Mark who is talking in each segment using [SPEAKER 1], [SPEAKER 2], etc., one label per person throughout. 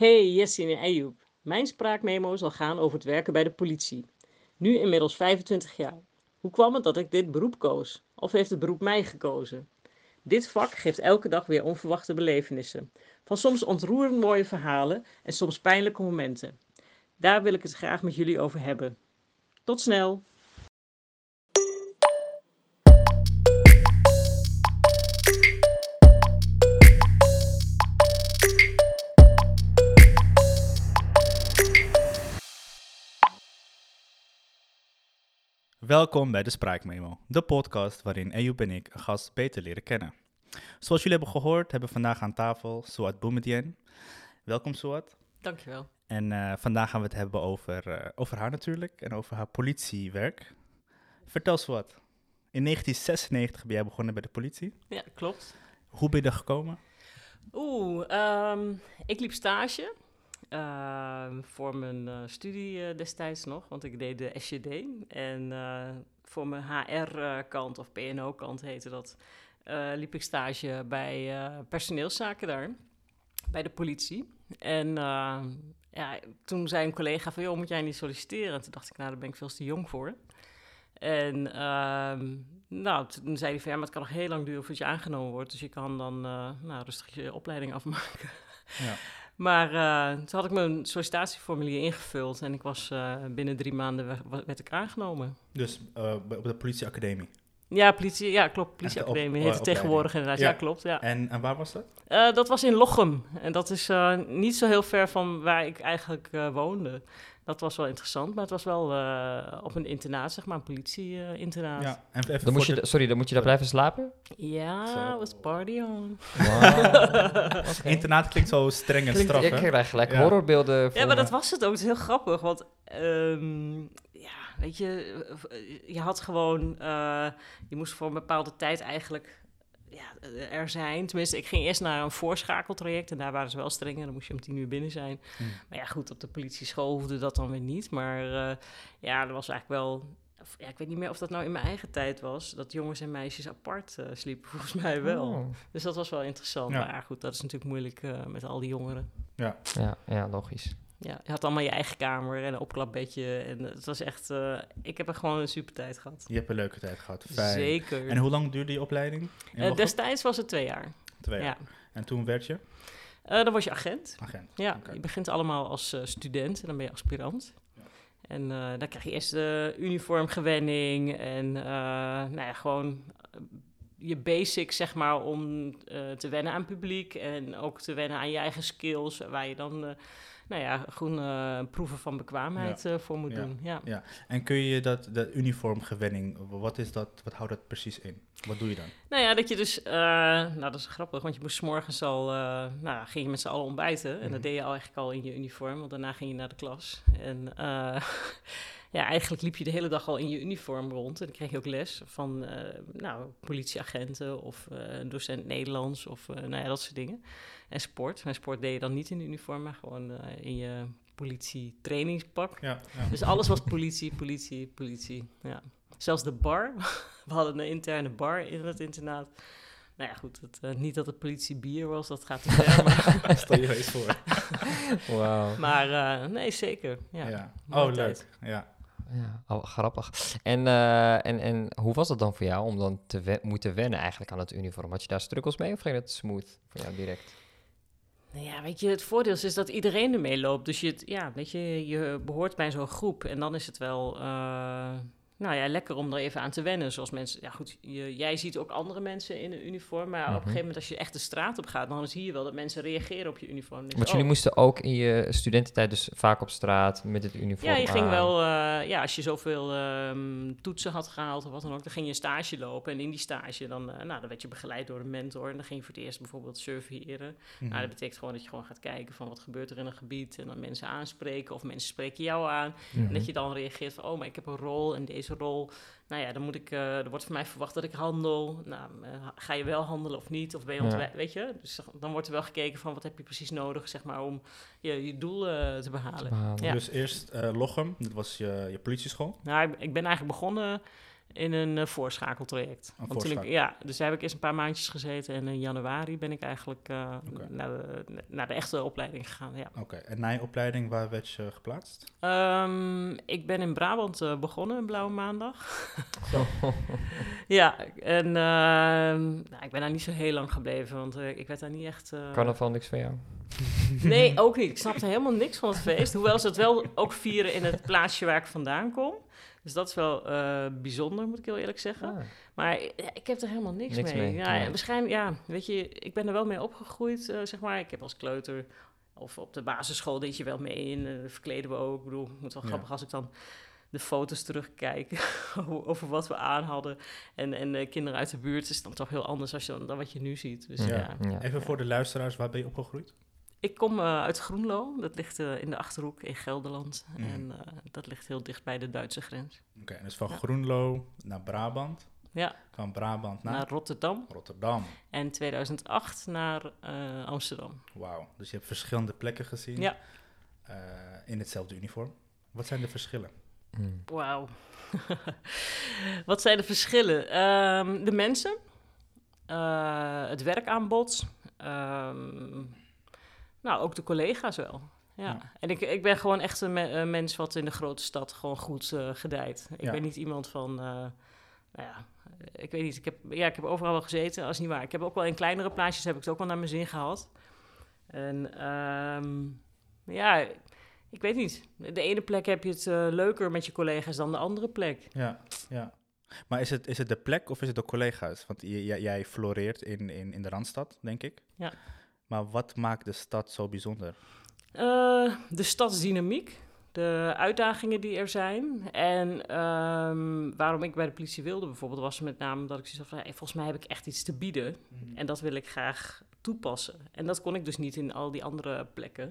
[SPEAKER 1] Hey Jessie en Ayoub. Mijn spraakmemo zal gaan over het werken bij de politie. Nu inmiddels 25 jaar. Hoe kwam het dat ik dit beroep koos? Of heeft het beroep mij gekozen? Dit vak geeft elke dag weer onverwachte belevenissen. Van soms ontroerend mooie verhalen en soms pijnlijke momenten. Daar wil ik het graag met jullie over hebben. Tot snel!
[SPEAKER 2] Welkom bij de Spraakmemo, de podcast waarin Ejoep en ik een gast beter leren kennen. Zoals jullie hebben gehoord, hebben we vandaag aan tafel Suat Boumediene. Welkom Suat.
[SPEAKER 1] Dankjewel.
[SPEAKER 2] En uh, vandaag gaan we het hebben over, uh, over haar natuurlijk en over haar politiewerk. Vertel Suat, in 1996 ben jij begonnen bij de politie.
[SPEAKER 1] Ja, klopt.
[SPEAKER 2] Hoe ben je er gekomen?
[SPEAKER 1] Oeh, um, ik liep stage uh, voor mijn uh, studie uh, destijds nog, want ik deed de SJD. En voor mijn HR-kant of PNO-kant heette dat, liep ik stage bij personeelszaken daar, bij de politie. En ja, toen zei een collega van, joh, moet jij niet solliciteren? En toen dacht ik, nou, daar ben ik veel te jong voor. En uh, nou, toen zei hij van, ja, maar het kan nog heel lang duren voordat je aangenomen wordt. Dus je kan dan uh, nou, rustig je opleiding afmaken. Ja. Maar uh, toen had ik mijn sollicitatieformulier ingevuld en ik was uh, binnen drie maanden werd ik aangenomen.
[SPEAKER 2] Dus uh, op de politieacademie?
[SPEAKER 1] Ja, politie, ja klopt. Politieacademie heet het tegenwoordig inderdaad. Ja, ja klopt. Ja.
[SPEAKER 2] En, en waar was dat?
[SPEAKER 1] dat was in Lochem. En dat is niet zo heel ver van waar ik eigenlijk woonde. Dat was wel interessant, maar het was wel uh, op een internaat, zeg maar, een politie-internaat. Uh, ja,
[SPEAKER 3] en even dan moet je, sorry, dan moet je daar blijven slapen?
[SPEAKER 1] Ja, was party on.
[SPEAKER 2] Wow. okay. Internaat klinkt zo streng en straf,
[SPEAKER 3] Ik krijg gelijk ja. horrorbeelden
[SPEAKER 1] Ja, maar dat was het ook. Het is heel grappig, want... Um, ja, weet je, je had gewoon... Uh, je moest voor een bepaalde tijd eigenlijk ja, er zijn. Tenminste, ik ging eerst naar een voorschakeltraject en daar waren ze wel strenger. Dan moest je om tien uur binnen zijn. Hmm. Maar ja, goed, op de politieschool hoefde dat dan weer niet. Maar uh, ja, er was eigenlijk wel... Ja, ik weet niet meer of dat nou in mijn eigen tijd was. Dat jongens en meisjes apart uh, sliepen, volgens mij wel. Oh. Dus dat was wel interessant. Ja. Maar goed, dat is natuurlijk moeilijk uh, met al die jongeren.
[SPEAKER 3] Ja, ja, ja logisch.
[SPEAKER 1] Ja, je had allemaal je eigen kamer en een opklapbedje. En het was echt... Uh, ik heb er gewoon een super tijd gehad.
[SPEAKER 2] Je hebt een leuke tijd gehad. Fijn.
[SPEAKER 1] Zeker.
[SPEAKER 2] En hoe lang duurde die opleiding?
[SPEAKER 1] Uh, destijds was het twee jaar.
[SPEAKER 2] Twee jaar. Ja. En toen werd je?
[SPEAKER 1] Uh, dan was je agent.
[SPEAKER 2] Agent.
[SPEAKER 1] Ja, okay. je begint allemaal als student en dan ben je aspirant. Ja. En dan krijg je eerst de uniformgewenning en nou ja, gewoon je basics, zeg maar, om te wennen aan publiek en ook te wennen aan je eigen skills, waar je dan nou ja, gewoon uh, proeven van bekwaamheid ja. uh, voor moet doen. Ja.
[SPEAKER 2] ja, en kun je dat, dat uniformgewenning, wat is dat, wat houdt dat precies in? Wat doe je dan?
[SPEAKER 1] Nou ja, dat je dus, uh, nou dat is grappig, want je moest morgens al, nou ging je met z'n allen ontbijten. En mm -hmm. dat deed je al eigenlijk al in je uniform, want daarna ging je naar de klas. En ja, eigenlijk liep je de hele dag al in je uniform rond. En dan kreeg je ook les van uh, nou, politieagenten of uh, een docent Nederlands of uh, nou ja, dat soort dingen. En sport. En sport deed je dan niet in de uniform, maar gewoon in je politie-trainingspak.
[SPEAKER 2] Ja,
[SPEAKER 1] ja. Dus alles was politie, politie, politie. Ja. Zelfs de bar. We hadden een interne bar in het internaat. Nou ja, goed, het, uh, niet dat het politie bier was, dat gaat te ver.
[SPEAKER 2] Maar... Stel je eens voor.
[SPEAKER 3] Wauw.
[SPEAKER 1] Maar uh, nee, zeker. Ja.
[SPEAKER 2] ja. Oh, leuk. Ja.
[SPEAKER 3] Ja, oh, grappig. En, uh, en, en hoe was dat dan voor jou om dan te we moeten wennen eigenlijk aan het uniform? Had je daar struggles mee of ging het smooth voor jou direct?
[SPEAKER 1] Nou ja, weet je, het voordeel is dat iedereen ermee loopt. Dus je, ja, weet je, je behoort bij zo'n groep en dan is het wel... Uh, nou ja, lekker om er even aan te wennen. Zoals mensen, ja goed, je, jij ziet ook andere mensen in een uniform. Maar mm -hmm. op een gegeven moment als je echt de straat op gaat, dan zie je wel dat mensen reageren op je uniform.
[SPEAKER 3] Dus, Want jullie oh. moesten ook in je studententijd dus vaak op straat met het uniform
[SPEAKER 1] Ja, je ging aan. wel, uh, ja, als je zoveel um, toetsen had gehaald of wat dan ook, dan ging je een stage lopen. En in die stage, dan, uh, nou, dan werd je begeleid door een mentor. En dan ging je voor het eerst bijvoorbeeld surveilleren. Mm -hmm. Nou, dat betekent gewoon dat je gewoon gaat kijken van wat gebeurt er in een gebied. En dan mensen aanspreken of mensen spreken jou aan. Mm -hmm. En dat je dan reageert van, oh, maar ik heb een rol en deze rol. Nou ja, dan moet ik, uh, er wordt van mij verwacht dat ik handel. Nou, uh, ga je wel handelen of niet? Of ben je ja. weet je? Dus dan wordt er wel gekeken van wat heb je precies nodig, zeg maar, om je, je doel uh, te behalen. Te behalen.
[SPEAKER 2] Ja. Dus eerst Lochem, dat was je, je politieschool?
[SPEAKER 1] Nou, ik, ik ben eigenlijk begonnen in een eh, voorschakeltraject.
[SPEAKER 2] Een
[SPEAKER 1] Want toen ik,
[SPEAKER 2] voorschakel.
[SPEAKER 1] ja, dus daar heb ik eerst een paar maandjes gezeten. En in januari ben ik eigenlijk eh, naar, de, naar de echte opleiding gegaan. Ja.
[SPEAKER 2] Oké, en na je opleiding, waar werd je geplaatst?
[SPEAKER 1] Ehm, ik ben in Brabant eh, begonnen, een blauwe maandag. ja, en ehm, nou, ik ben daar niet zo heel lang gebleven, want eh, ik werd daar niet echt... eh,
[SPEAKER 3] Carnaval niks voor jou?
[SPEAKER 1] Nee, ook niet. Ik snapte helemaal niks van het feest. Hoewel ze het wel ook vieren in het plaatsje waar ik vandaan kom. Dus dat is wel eh, bijzonder, moet ik heel eerlijk zeggen.
[SPEAKER 3] Ah.
[SPEAKER 1] Maar ja, ik heb er helemaal niks,
[SPEAKER 3] Niks
[SPEAKER 1] mee.
[SPEAKER 3] mee,
[SPEAKER 1] Ja,
[SPEAKER 3] nee.
[SPEAKER 1] waarschijnlijk, ja, weet je, ik ben er wel mee opgegroeid, eh, zeg maar. Ik heb als kleuter of op de basisschool deed je wel mee en eh, verkleden we ook. Ik bedoel, het moet wel
[SPEAKER 2] Ja.
[SPEAKER 1] grappig als ik dan de foto's terugkijk over wat we aan hadden. En, en de kinderen uit de buurt is het dan toch heel anders als je, dan, dan wat je nu ziet. Dus
[SPEAKER 3] Ja.
[SPEAKER 1] ja.
[SPEAKER 3] Ja.
[SPEAKER 2] Even voor de luisteraars, waar ben je opgegroeid?
[SPEAKER 1] Ik kom eh, uit Groenlo, dat ligt eh, in de Achterhoek in Gelderland.
[SPEAKER 2] Mhm.
[SPEAKER 1] En eh, dat ligt heel dicht bij de Duitse grens.
[SPEAKER 2] Oké, dus van
[SPEAKER 1] Ja.
[SPEAKER 2] Groenlo naar Brabant.
[SPEAKER 1] Ja,
[SPEAKER 2] Van Brabant naar
[SPEAKER 1] naar Rotterdam.
[SPEAKER 2] Rotterdam.
[SPEAKER 1] En 2008 naar eh, Amsterdam.
[SPEAKER 2] Wauw, dus je hebt verschillende plekken gezien.
[SPEAKER 1] Ja.
[SPEAKER 2] eh, in hetzelfde uniform. Wat zijn de verschillen?
[SPEAKER 3] Hmm.
[SPEAKER 1] Wauw. Wat zijn de verschillen? Ehm, de mensen, eh, het werkaanbod, ehm, nou ook de collega's wel. Ja.
[SPEAKER 2] Ja.
[SPEAKER 1] En ik, ik ben gewoon echt een, me- een mens wat in de grote stad gewoon goed eh, gedijt. Ik
[SPEAKER 2] Ja.
[SPEAKER 1] ben niet iemand van, eh, nou ja, ik weet niet, ik heb, ja, ik heb overal wel gezeten, als niet waar. Ik heb ook wel in kleinere plaatsjes heb ik het ook wel naar mijn zin gehad. En ehm, ja, ik weet niet. De ene plek heb je het eh, leuker met je collega's dan de andere plek.
[SPEAKER 2] Ja, ja. Maar is het, is het de plek of is het de collega's? Want jij, jij floreert in, in, in de Randstad, denk ik.
[SPEAKER 1] Ja.
[SPEAKER 2] Maar wat maakt de stad zo bijzonder?
[SPEAKER 1] Eh, de stadsdynamiek, de uitdagingen die er zijn. En ehm, waarom ik bij de politie wilde bijvoorbeeld, was met name dat ik zoiets had van, hey, volgens mij heb ik echt iets te bieden. En dat wil ik graag toepassen. En dat kon ik dus niet in al die andere plekken.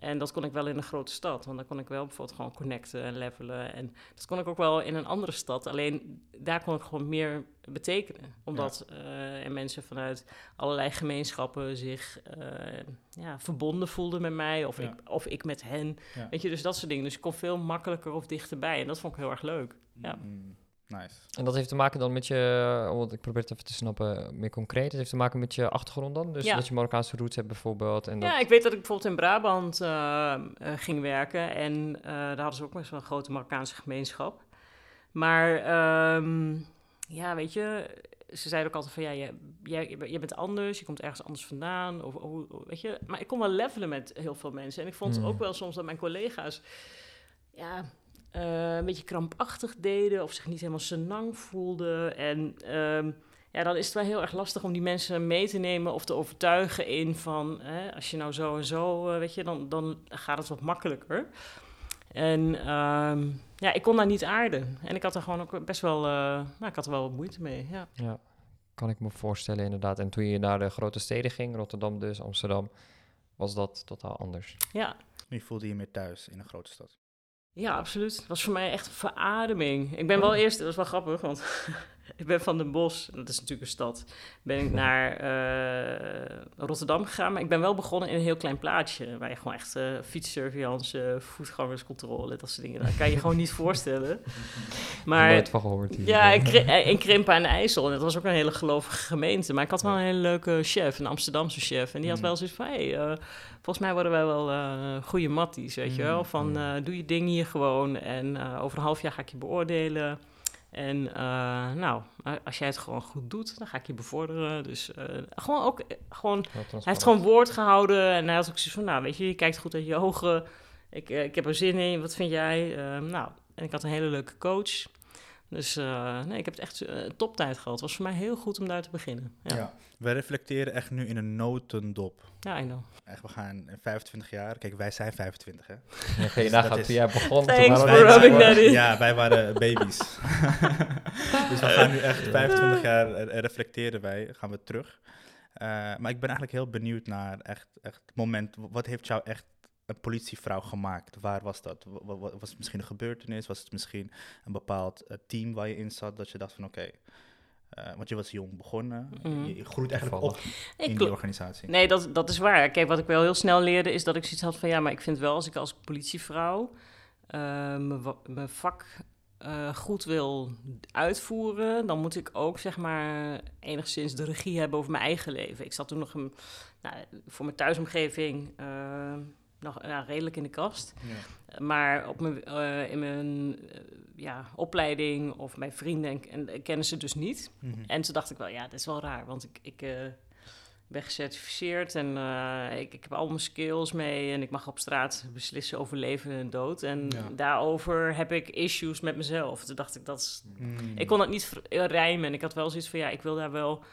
[SPEAKER 1] En dat kon ik wel in een grote stad. Want dan kon ik wel bijvoorbeeld gewoon connecten en levelen. En dat kon ik ook wel in een andere stad. Alleen daar kon ik gewoon meer betekenen. Omdat eh, er mensen vanuit allerlei gemeenschappen zich eh, ja, verbonden voelden met mij. Of,
[SPEAKER 2] Ja.
[SPEAKER 1] ik, of ik met hen.
[SPEAKER 2] Ja.
[SPEAKER 1] Weet je, dus dat soort dingen. Dus ik kon veel makkelijker of dichterbij. En dat vond ik heel erg leuk. Ja.
[SPEAKER 2] Mm, nice.
[SPEAKER 3] En dat heeft te maken dan met je, want ik probeer het even te snappen, meer concreet. Het heeft te maken met je achtergrond dan? Dus
[SPEAKER 1] Ja.
[SPEAKER 3] dat je Marokkaanse roots hebt bijvoorbeeld. En dat,
[SPEAKER 1] Ja, ik weet dat ik bijvoorbeeld in Brabant eh, eh, ging werken en eh, daar hadden ze ook best wel een grote Marokkaanse gemeenschap. Maar ehm, ja, weet je, ze zeiden ook altijd van ja, jij, jij, jij bent anders, je komt ergens anders vandaan. Of, of- of- weet je, maar ik kon wel levelen met heel veel mensen. En ik vond
[SPEAKER 3] Mm.
[SPEAKER 1] ook wel soms dat mijn collega's ja, eh, een beetje krampachtig deden of zich niet helemaal senang voelden. En ehm, ja, dan is het wel heel erg lastig om die mensen mee te nemen of te overtuigen in van, hè, als je nou zo en zo, eh, weet je, dan, dan gaat het wat makkelijker. En ehm, ja, ik kon daar niet aarden. En ik had er gewoon ook best wel, eh, nou, ik had er wel wat moeite mee, ja.
[SPEAKER 3] Ja, kan ik me voorstellen inderdaad. En toen je naar de grote steden ging, Rotterdam dus, Amsterdam, was dat totaal anders.
[SPEAKER 1] Ja,
[SPEAKER 2] Nu voelde je je meer thuis in een grote stad.
[SPEAKER 1] Ja, absoluut. Het was voor mij echt een verademing. Ik ben wel eerst, dat was wel grappig, want ik ben van Den Bosch, dat is natuurlijk een stad, ben ik naar eh, Rotterdam gegaan. Maar ik ben wel begonnen in een heel klein plaatsje, waar je gewoon echt fietssurveillance, eh, voetgangerscontrole, dat soort dingen, dat kan je gewoon niet voorstellen. Maar
[SPEAKER 3] Nooit van gehoord hier.
[SPEAKER 1] ja, in, in Krimpen aan de IJssel. En dat was ook een hele gelovige gemeente. Maar ik had wel een hele leuke chef, een Amsterdamse chef. En die had
[SPEAKER 2] Mm.
[SPEAKER 1] wel zoiets van, hey, volgens mij worden wij wel eh goede matties, weet je
[SPEAKER 2] Mm,
[SPEAKER 1] wel. Van,
[SPEAKER 3] mm.
[SPEAKER 1] eh, doe je ding hier gewoon. En eh, over een half jaar ga ik je beoordelen. En nou, als jij het gewoon goed doet, dan ga ik je bevorderen. Dus gewoon ook, gewoon hij heeft gewoon woord gehouden en hij had ook zoiets van, nou weet je, je kijkt goed uit je ogen. Ik, ik heb er zin in, wat vind jij? Eh, nou, en ik had een hele leuke coach. Dus eh, nee, ik heb het echt een toptijd gehad. Het was voor mij heel goed om daar te beginnen. Ja,
[SPEAKER 2] Ja.
[SPEAKER 1] ja.
[SPEAKER 2] We reflecteren echt nu in een notendop.
[SPEAKER 1] I know.
[SPEAKER 2] Echt, we gaan in 25 jaar. Kijk, wij zijn 25, hè?
[SPEAKER 3] Dan ga je
[SPEAKER 2] Dus
[SPEAKER 3] nagaan
[SPEAKER 2] is-
[SPEAKER 3] toen jij begon. toen
[SPEAKER 1] Thanks
[SPEAKER 3] waren
[SPEAKER 1] for
[SPEAKER 3] wij-
[SPEAKER 1] rubbing that in.
[SPEAKER 2] Ja, wij waren baby's. dus we gaan nu echt 25 jaar reflecteren wij, gaan we terug. Eh, maar ik ben eigenlijk heel benieuwd naar echt, echt het moment. Wat heeft jou echt een politievrouw gemaakt? Waar was dat? Wa- wa- Was het misschien een gebeurtenis? Was het misschien een bepaald eh, team waar je in zat? Dat je dacht van oké, eh, want je was jong begonnen.
[SPEAKER 1] Mhm.
[SPEAKER 2] Je, je groeit eigenlijk op in die organisatie.
[SPEAKER 1] Nee, dat, dat is waar. Kijk, wat ik wel heel snel leerde is dat ik zoiets had van... ja, maar ik vind wel als ik als politievrouw eh, mijn vak eh, goed wil uitvoeren, dan moet ik ook zeg maar enigszins de regie hebben over mijn eigen leven. Ik zat toen nog een, nou, voor mijn thuisomgeving nog redelijk in de kast.
[SPEAKER 2] Ja.
[SPEAKER 1] Maar op mijn, eh, in mijn eh, ja, opleiding of mijn vrienden en, en, eh, kennen ze dus niet.
[SPEAKER 2] Mhm.
[SPEAKER 1] En toen dacht ik wel, ja, dat is wel raar, want ik, ik ben gecertificeerd en ik, ik heb al mijn skills mee en ik mag op straat beslissen over leven en dood. En
[SPEAKER 2] Ja.
[SPEAKER 1] daarover heb ik issues met mezelf. Toen dacht ik, dat is,
[SPEAKER 2] Mm.
[SPEAKER 1] ik kon dat niet rijmen en ik had wel zoiets van, ja, ik wil daar wel...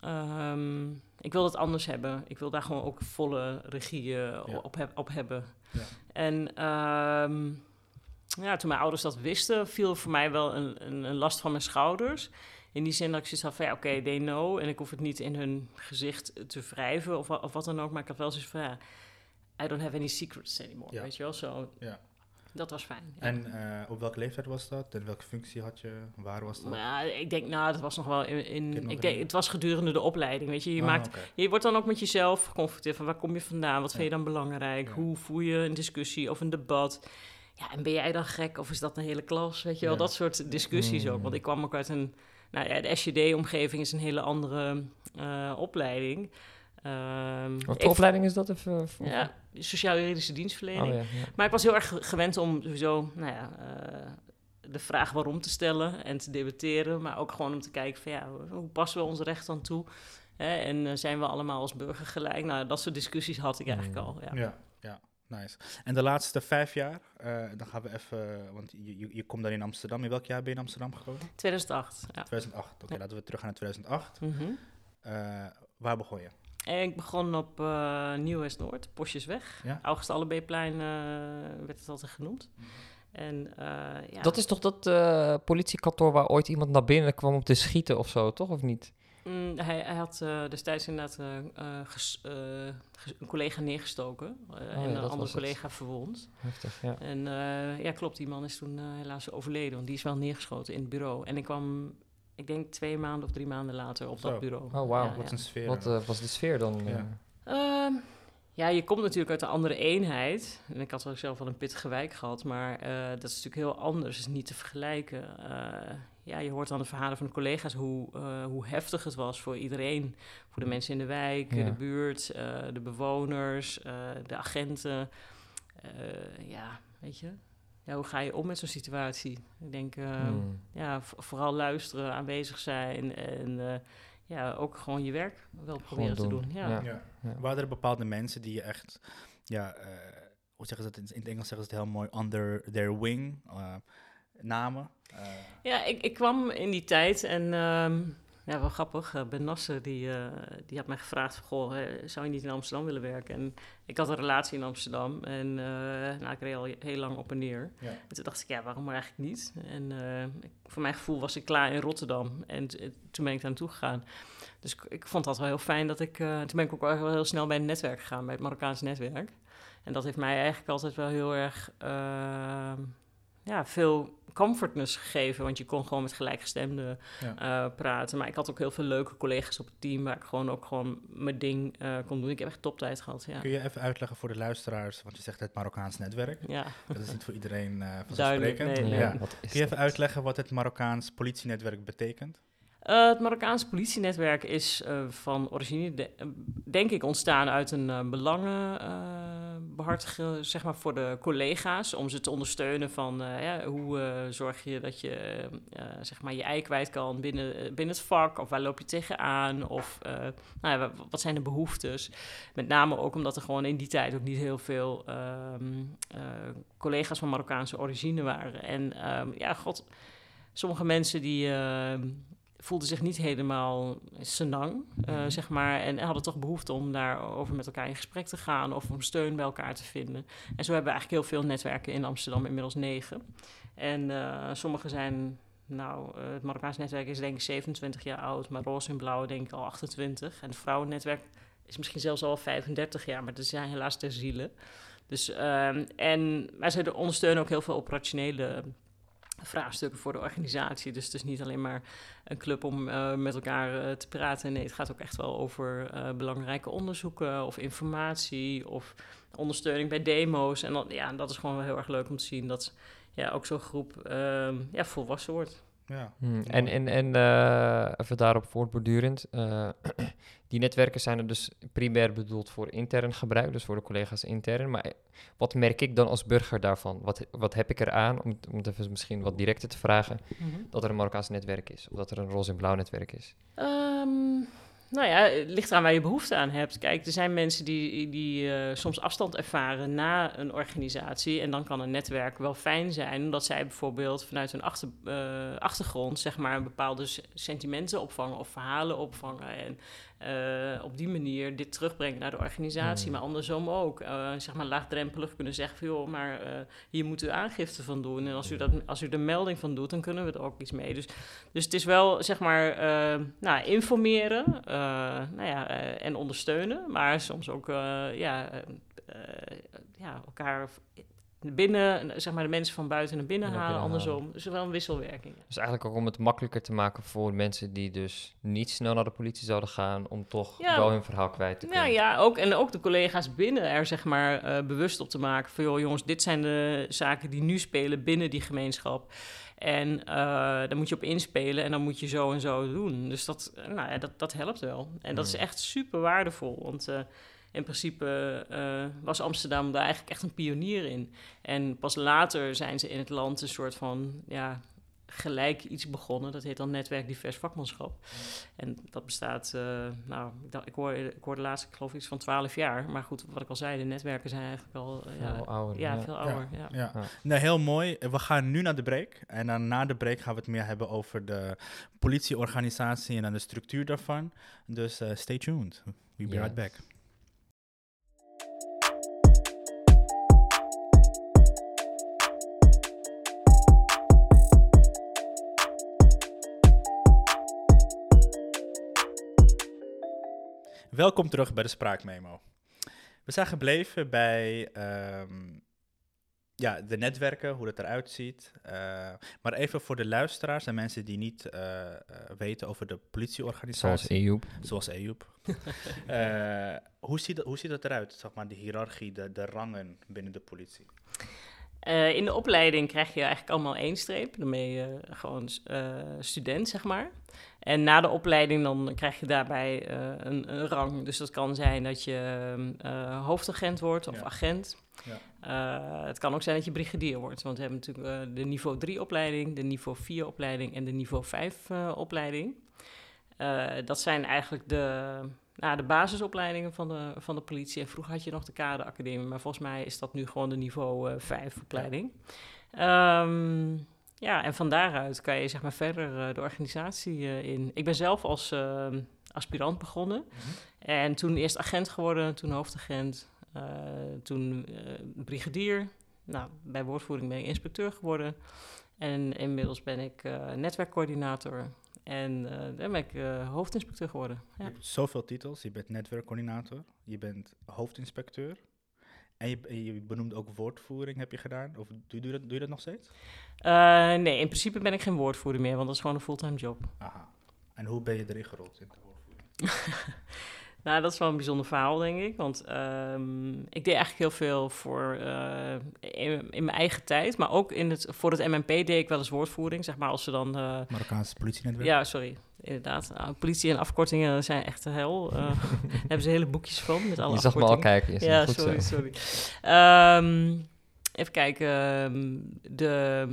[SPEAKER 1] ehm, ik wil dat anders hebben. Ik wil daar gewoon ook volle regie
[SPEAKER 2] Ja.
[SPEAKER 1] op, heb- op hebben.
[SPEAKER 2] Ja.
[SPEAKER 1] En ehm, ja, toen mijn ouders dat wisten, viel voor mij wel een, een, een last van mijn schouders. In die zin dat ik zoiets had van, ja, oké, they know. En ik hoef het niet in hun gezicht te wrijven of, of wat dan ook. Maar ik had wel zoiets van, ja, I don't have any secrets anymore.
[SPEAKER 2] Ja.
[SPEAKER 1] Weet je wel, zo.
[SPEAKER 2] Ja.
[SPEAKER 1] Dat was fijn. ja.
[SPEAKER 2] En eh, op welke leeftijd was dat? En welke functie had je? Waar was dat?
[SPEAKER 1] Ja, ik denk, nou, dat was nog wel in. in ik denk, het was gedurende de opleiding. Weet je, je,
[SPEAKER 2] Ah,
[SPEAKER 1] maakt, je wordt dan ook met jezelf geconfronteerd. Van waar kom je vandaan? Wat
[SPEAKER 2] Ja.
[SPEAKER 1] vind je dan belangrijk?
[SPEAKER 2] Ja.
[SPEAKER 1] Hoe voer je een discussie of een debat? Ja, en ben jij dan gek of is dat een hele klas? Weet je wel, dat soort discussies ook.
[SPEAKER 3] Mm.
[SPEAKER 1] Want ik kwam ook uit een. Nou ja, de SJD-omgeving is een hele andere eh, opleiding. Ehm,
[SPEAKER 3] Wat voor opleiding is dat? Even, voor-
[SPEAKER 1] Ja, sociaal-juridische dienstverlening.
[SPEAKER 3] Oh, ja, ja.
[SPEAKER 1] Maar ik was heel erg ge- gewend om sowieso, nou ja, eh, de vraag waarom te stellen en te debatteren. Maar ook gewoon om te kijken van ja, hoe passen we ons recht dan toe? Hè? En eh, zijn we allemaal als burger gelijk? Nou, dat soort discussies had ik eigenlijk
[SPEAKER 3] Mm.
[SPEAKER 1] al. Ja.
[SPEAKER 2] Ja, ja, nice. En de laatste vijf jaar, eh, dan gaan we even, want je, je, je komt dan in Amsterdam. In welk jaar ben je in Amsterdam gekomen?
[SPEAKER 1] 2008. Ja.
[SPEAKER 2] 2008. Oké,
[SPEAKER 1] Ja.
[SPEAKER 2] laten we terug gaan naar 2008.
[SPEAKER 1] Mhm.
[SPEAKER 2] Eh, waar begon je?
[SPEAKER 1] En ik begon op eh Nieuw-West-Noord, Postjesweg.
[SPEAKER 2] Ja?
[SPEAKER 1] August Allebeeplein eh, werd het altijd genoemd. En eh, ja,
[SPEAKER 3] Dat is toch dat eh, politiekantoor waar ooit iemand naar binnen kwam om te schieten of zo, toch? Of niet?
[SPEAKER 1] Mm, hij, hij had eh, destijds inderdaad eh, eh, ges- ges- een collega neergestoken
[SPEAKER 3] Oh ja,
[SPEAKER 1] en een andere
[SPEAKER 3] het.
[SPEAKER 1] collega verwond.
[SPEAKER 3] Heftig, ja.
[SPEAKER 1] En eh, ja, klopt, die man is toen helaas overleden, want die is wel neergeschoten in het bureau. En ik kwam, ik denk twee maanden of drie maanden later op
[SPEAKER 2] Zo.
[SPEAKER 1] dat bureau.
[SPEAKER 3] Oh, wauw.
[SPEAKER 1] Ja,
[SPEAKER 2] Wat
[SPEAKER 1] ja.
[SPEAKER 2] een sfeer.
[SPEAKER 3] Wat eh, was de sfeer dan?
[SPEAKER 2] Ja.
[SPEAKER 3] eh?
[SPEAKER 1] Ehm, ja, je komt natuurlijk uit een andere eenheid. En ik had ook zelf wel een pittige wijk gehad, maar eh, dat is natuurlijk heel anders. Het is niet te vergelijken. Eh, ja, je hoort dan de verhalen van de collega's hoe, eh, hoe heftig het was voor iedereen. Voor de mensen in de wijk,
[SPEAKER 3] Ja.
[SPEAKER 1] de buurt, eh, de bewoners, eh, de agenten. Eh, ja, weet je. Ja, hoe ga je om met zo'n situatie? Ik denk, eh,
[SPEAKER 3] Hmm.
[SPEAKER 1] ja, vooral luisteren, aanwezig zijn en eh, ja, ook gewoon je werk wel proberen te
[SPEAKER 3] doen.
[SPEAKER 1] Ja.
[SPEAKER 3] Ja.
[SPEAKER 2] Ja.
[SPEAKER 3] Ja.
[SPEAKER 2] Waren er bepaalde mensen die je echt, ja, eh, hoe zeggen ze dat? In het Engels zeggen ze het heel mooi, under their wing eh, namen? Eh,
[SPEAKER 1] Ja, ik, ik kwam in die tijd en ehm, ja, wel grappig. eh, ben Nasser die, eh, die had mij gevraagd: Goh, zou je niet in Amsterdam willen werken? En ik had een relatie in Amsterdam en eh, nou, ik reed al heel lang op en neer.
[SPEAKER 2] ja.
[SPEAKER 1] En toen dacht ik: ja, waarom maar eigenlijk niet? En voor mijn gevoel was ik klaar in Rotterdam en toen ben ik daar naartoe gegaan. Dus ik, ik vond dat wel heel fijn dat ik. toen ben ik ook wel heel snel bij een netwerk gegaan, bij het Marokkaans netwerk. En dat heeft mij eigenlijk altijd wel heel erg ehm, ja, veel comfortness gegeven. Want je kon gewoon met gelijkgestemden
[SPEAKER 2] Ja.
[SPEAKER 1] eh, praten. Maar ik had ook heel veel leuke collega's op het team waar ik gewoon ook gewoon mijn ding eh, kon doen. Ik heb echt toptijd gehad. Ja.
[SPEAKER 2] Kun je even uitleggen voor de luisteraars, want je zegt het Marokkaans netwerk.
[SPEAKER 1] Ja,
[SPEAKER 2] Dat is niet voor iedereen eh
[SPEAKER 1] Duidelijk,
[SPEAKER 2] vanzelfsprekend.
[SPEAKER 1] nee,
[SPEAKER 3] Ja,
[SPEAKER 2] Kun je even
[SPEAKER 3] dat?
[SPEAKER 2] uitleggen wat het Marokkaans politienetwerk betekent?
[SPEAKER 1] Eh, het Marokkaanse politienetwerk is eh, van origine, eh, denk ik, ontstaan uit een uh, zeg maar, voor de collega's. Om ze te ondersteunen van ja, hoe zorg je dat je zeg maar je ei kwijt kan binnen, binnen het vak. Of waar loop je tegenaan? Of nou ja, wa- wat zijn de behoeftes? Met name ook omdat er gewoon in die tijd ook niet heel veel ehm, eh, collega's van Marokkaanse origine waren. En ehm, ja, god, sommige mensen die... voelden zich niet helemaal senang,
[SPEAKER 2] Mhm.
[SPEAKER 1] zeg maar. En hadden toch behoefte om daarover met elkaar in gesprek te gaan of om steun bij elkaar te vinden. En zo hebben we eigenlijk heel veel netwerken in Amsterdam, inmiddels negen. En eh, sommige zijn, nou, eh, het Marokkaans netwerk is denk ik 27 jaar oud, maar Roze en Blauw denk ik al 28. En het vrouwennetwerk is misschien zelfs al 35 jaar, maar dat zijn helaas ter ziele. Dus, ehm, en, maar ze ondersteunen ook heel veel operationele vraagstukken voor de organisatie. Dus het is niet alleen maar een club om eh, met elkaar eh, te praten. Nee, het gaat ook echt wel over eh, belangrijke onderzoeken of informatie of ondersteuning bij demo's. En dan, ja, dat is gewoon wel heel erg leuk om te zien dat ja, ook zo'n groep ehm, ja, volwassen wordt.
[SPEAKER 2] Ja.
[SPEAKER 3] Hmm, En, en, en eh, even daarop voortbordurend. eh, die netwerken zijn er dus primair bedoeld voor intern gebruik, dus voor de collega's intern. Maar eh, wat merk ik dan als burger daarvan? Wat, wat heb ik eraan, om, om het even misschien wat directer te vragen, dat er een Marokkaans netwerk is? Of dat er een roze en blauw netwerk is?
[SPEAKER 1] Ehm, nou ja, het ligt aan waar je behoefte aan hebt. Kijk, er zijn mensen die, die eh, soms afstand ervaren na een organisatie. En dan kan een netwerk wel fijn zijn, omdat zij bijvoorbeeld vanuit hun achter, eh, achtergrond, zeg maar, bepaalde sentimenten opvangen of verhalen opvangen. En eh, op die manier dit terugbrengen naar de organisatie.
[SPEAKER 3] Hmm.
[SPEAKER 1] Maar andersom ook, eh, zeg maar, laagdrempelig kunnen zeggen: van, joh, maar eh, hier moet u aangifte van doen. En als u, dat, als u er melding van doet, dan kunnen we er ook iets mee. Dus dus het is wel, zeg maar, nou, informeren nou ja, en ondersteunen. Maar soms ook ja, ja, elkaar binnen, zeg maar, de mensen van buiten naar binnen
[SPEAKER 3] Naar
[SPEAKER 1] halen.
[SPEAKER 3] binnen halen.
[SPEAKER 1] andersom. Dus wel een wisselwerking.
[SPEAKER 3] Dus eigenlijk ook om het makkelijker te maken voor mensen die dus niet snel naar de politie zouden gaan, om toch
[SPEAKER 1] Ja.
[SPEAKER 3] wel hun verhaal kwijt te kunnen.
[SPEAKER 1] Nou ja, ook, en ook de collega's binnen er zeg maar eh, bewust op te maken van... joh jongens, dit zijn de zaken die nu spelen binnen die gemeenschap. En eh, daar moet je op inspelen en dan moet je zo en zo doen. Dus dat, nou ja, dat, dat helpt wel. En dat is
[SPEAKER 3] Hmm.
[SPEAKER 1] echt super waardevol, want... eh, in principe eh, was Amsterdam daar eigenlijk echt een pionier in. En pas later zijn ze in het land een soort van ja, gelijk iets begonnen. Dat heet dan Netwerk Divers Vakmanschap. En dat bestaat, eh, nou, ik, dacht, ik, hoorde, laatst, ik geloof iets van 12 jaar. Maar goed, wat ik al zei, de netwerken zijn eigenlijk al eh, ja,
[SPEAKER 3] Veel ouder,
[SPEAKER 1] ja,
[SPEAKER 3] ja.
[SPEAKER 1] veel ouder. Ja.
[SPEAKER 2] Ja.
[SPEAKER 3] Ja.
[SPEAKER 2] Nee, heel mooi. We gaan nu naar de break. En dan na de break gaan we het meer hebben over de politieorganisatie en dan de structuur daarvan. Dus eh, stay tuned. We'll be
[SPEAKER 3] Yes.
[SPEAKER 2] right back. Welkom terug bij de Spraakmemo. We zijn gebleven bij ehm, ja, de netwerken, hoe dat eruit ziet. Eh, maar even voor de luisteraars en mensen die niet eh, eh, weten over de politieorganisatie.
[SPEAKER 3] Zoals Ejoep.
[SPEAKER 2] Zoals hoe, ziet dat, hoe ziet dat eruit, zeg maar, de hiërarchie, de, de rangen binnen de politie?
[SPEAKER 1] Eh, in de opleiding krijg je eigenlijk allemaal één streep. Dan ben je gewoon eh, student, zeg maar. En na de opleiding dan krijg je daarbij eh, een, een rang. Dus dat kan zijn dat je hoofdagent wordt of
[SPEAKER 2] Ja.
[SPEAKER 1] agent.
[SPEAKER 2] Ja.
[SPEAKER 1] Het kan ook zijn dat je brigadier wordt. Want we hebben natuurlijk de niveau 3 opleiding, de niveau 4 opleiding en de niveau 5 eh, opleiding. Eh, dat zijn eigenlijk de, nou, de basisopleidingen van de, van de politie. En vroeger had je nog de kaderacademie, maar volgens mij is dat nu gewoon de niveau eh 5 opleiding. Ehm, ja, en van daaruit kan je zeg maar verder eh, de organisatie eh, in. Ik ben zelf als eh, aspirant begonnen. En toen eerst agent geworden, toen hoofdagent, eh, toen eh, brigadier. Nou, bij woordvoering ben ik inspecteur geworden. En inmiddels ben ik eh, netwerkcoördinator. En eh dan ben ik eh, hoofdinspecteur geworden.
[SPEAKER 2] Je hebt zoveel titels. Je bent netwerkcoördinator, je bent hoofdinspecteur. En je, je benoemt ook woordvoering, heb je gedaan? Of doe, doe, je dat, doe je dat nog steeds?
[SPEAKER 1] Eh, nee, in principe ben ik geen woordvoerder meer, want dat is gewoon een fulltime job.
[SPEAKER 2] Aha. En hoe ben je erin gerold in de woordvoering?
[SPEAKER 1] Nou, dat is wel een bijzonder verhaal, denk ik. Want ehm, ik deed eigenlijk heel veel voor eh, in, in mijn eigen tijd. Maar ook in het, voor het MNP deed ik wel eens woordvoering. Zeg maar als ze dan... eh,
[SPEAKER 2] Marokkaanse politienetwerk?
[SPEAKER 1] ja, sorry. Inderdaad. Nou, politie en afkortingen zijn echt de hel. Eh, daar hebben ze hele boekjes van met alle
[SPEAKER 3] Je zag me al kijken. Is
[SPEAKER 1] Ja,
[SPEAKER 3] goed
[SPEAKER 1] sorry,
[SPEAKER 3] zo.
[SPEAKER 1] sorry. Ehm, even kijken. ehm, de,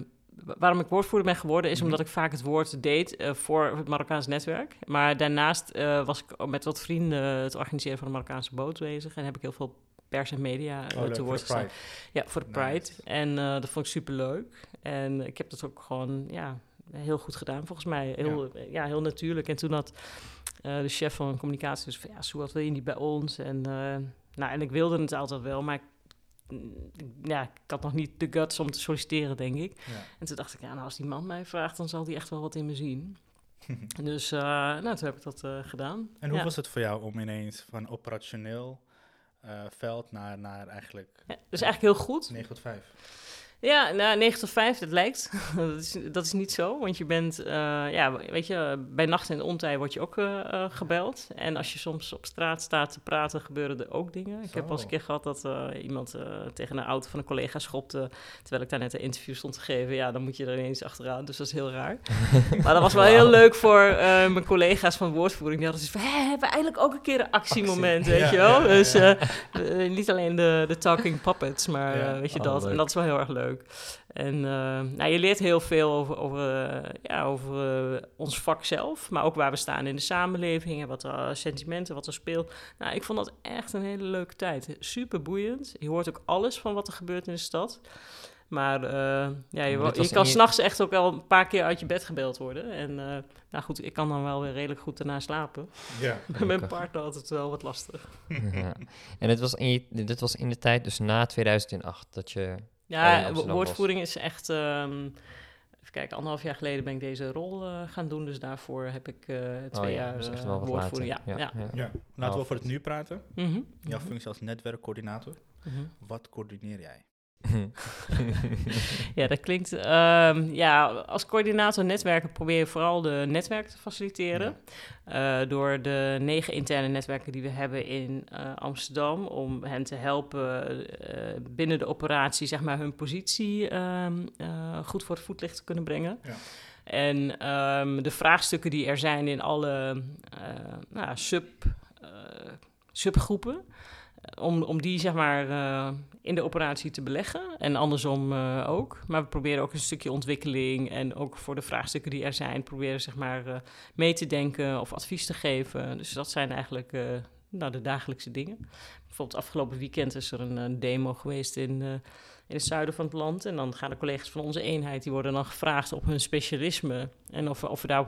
[SPEAKER 1] waarom ik woordvoerder ben geworden is
[SPEAKER 2] Mhm.
[SPEAKER 1] omdat ik vaak het woord deed eh, voor het Marokkaans netwerk. Maar daarnaast eh, was ik met wat vrienden het organiseren van de Marokkaanse boot bezig. En heb ik heel veel pers en media eh,
[SPEAKER 2] Oh, leuk,
[SPEAKER 1] te woord gestaan. Ja, voor de Pride.
[SPEAKER 2] Nice.
[SPEAKER 1] En dat vond ik super leuk. En ik heb dat ook gewoon ja, heel goed gedaan, volgens mij. Heel, ja. heel natuurlijk. En toen had de chef van communicatie dus van... ja, Sue, wat wil je niet bij ons? En, nou, en ik wilde het altijd wel, maar... ik- ja, ik had nog niet de guts om te solliciteren, denk ik.
[SPEAKER 2] Ja.
[SPEAKER 1] En toen dacht ik, ja, nou, als die man mij vraagt, dan zal die echt wel wat in me zien. Dus, eh, nou, toen heb ik dat eh, gedaan.
[SPEAKER 2] En hoe
[SPEAKER 1] Ja.
[SPEAKER 2] was het voor jou om ineens van operationeel eh, veld naar, naar eigenlijk
[SPEAKER 1] Ja, dus eigenlijk heel goed.
[SPEAKER 2] 9 tot 5?
[SPEAKER 1] Ja, nou, 9 tot 5, dat lijkt. dat, is, dat is niet zo, want je bent, uh, ja, weet je, bij nacht en ontij word je ook uh, uh, gebeld. En als je soms op straat staat te praten, gebeuren er ook dingen. Zo. Ik heb al eens een keer gehad dat iemand tegen een auto van een collega schopte, terwijl ik daar net een interview stond te geven. Ja, dan moet je er ineens achteraan, dus dat is heel raar. maar dat was wel heel leuk voor mijn collega's van woordvoering. Die hadden zoiets van, hé, hebben we eigenlijk ook een keer een actiemoment, actie. weet je wel? Ja, dus niet alleen de, de talking puppets, maar weet je dat.
[SPEAKER 3] leuk.
[SPEAKER 1] En dat is wel heel erg leuk. En uh, nou, je leert heel veel over, over, uh, ja, over uh, ons vak zelf, maar ook waar we staan in de samenleving en wat er sentimenten, wat er speelt. Nou, ik vond dat echt een hele leuke tijd. Super boeiend. Je hoort ook alles van wat er gebeurt in de stad. Maar uh, ja, je, je kan s'nachts echt ook al een paar keer uit je bed gebeld worden. En uh, nou goed, ik kan dan wel weer redelijk goed daarna slapen.
[SPEAKER 2] Ja.
[SPEAKER 1] Met mijn partner altijd wel wat lastig.
[SPEAKER 3] Ja. En dit was, in je, dit was in de tijd dus na 2008 dat je...
[SPEAKER 1] Ja, woordvoering was. is echt... Um, even kijken, anderhalf jaar geleden ben ik deze rol uh, gaan doen. Dus daarvoor heb ik uh, twee
[SPEAKER 3] oh, ja,
[SPEAKER 1] jaar
[SPEAKER 3] dus echt
[SPEAKER 1] uh,
[SPEAKER 3] wel wat
[SPEAKER 1] woordvoering. Ja,
[SPEAKER 3] later.
[SPEAKER 1] ja.
[SPEAKER 3] Ja,
[SPEAKER 2] Ja. Laten we over het nu praten.
[SPEAKER 1] Mm -hmm.
[SPEAKER 2] Jouw functie als netwerkcoördinator.
[SPEAKER 1] Mm -hmm.
[SPEAKER 2] Wat coördineer jij?
[SPEAKER 1] ja, dat klinkt. Um, ja, als coördinator netwerken probeer je vooral de netwerken te faciliteren. Ja. Uh, door de negen interne netwerken die we hebben in uh, Amsterdam. Om hen te helpen uh, binnen de operatie, zeg maar, hun positie um, goed voor het voetlicht te kunnen brengen.
[SPEAKER 2] Ja.
[SPEAKER 1] En um, de vraagstukken die er zijn in alle nou, sub, subgroepen om, om die zeg maar in de operatie te beleggen en andersom uh, ook. Maar we proberen ook een stukje ontwikkeling en ook voor de vraagstukken die er zijn, proberen zeg maar uh, mee te denken of advies te geven. Dus dat zijn eigenlijk nou, de dagelijkse dingen. Bijvoorbeeld afgelopen weekend is er een, demo geweest in, in het zuiden van het land. En dan gaan de collega's van onze eenheid, die worden dan gevraagd op hun specialisme en of, of we daar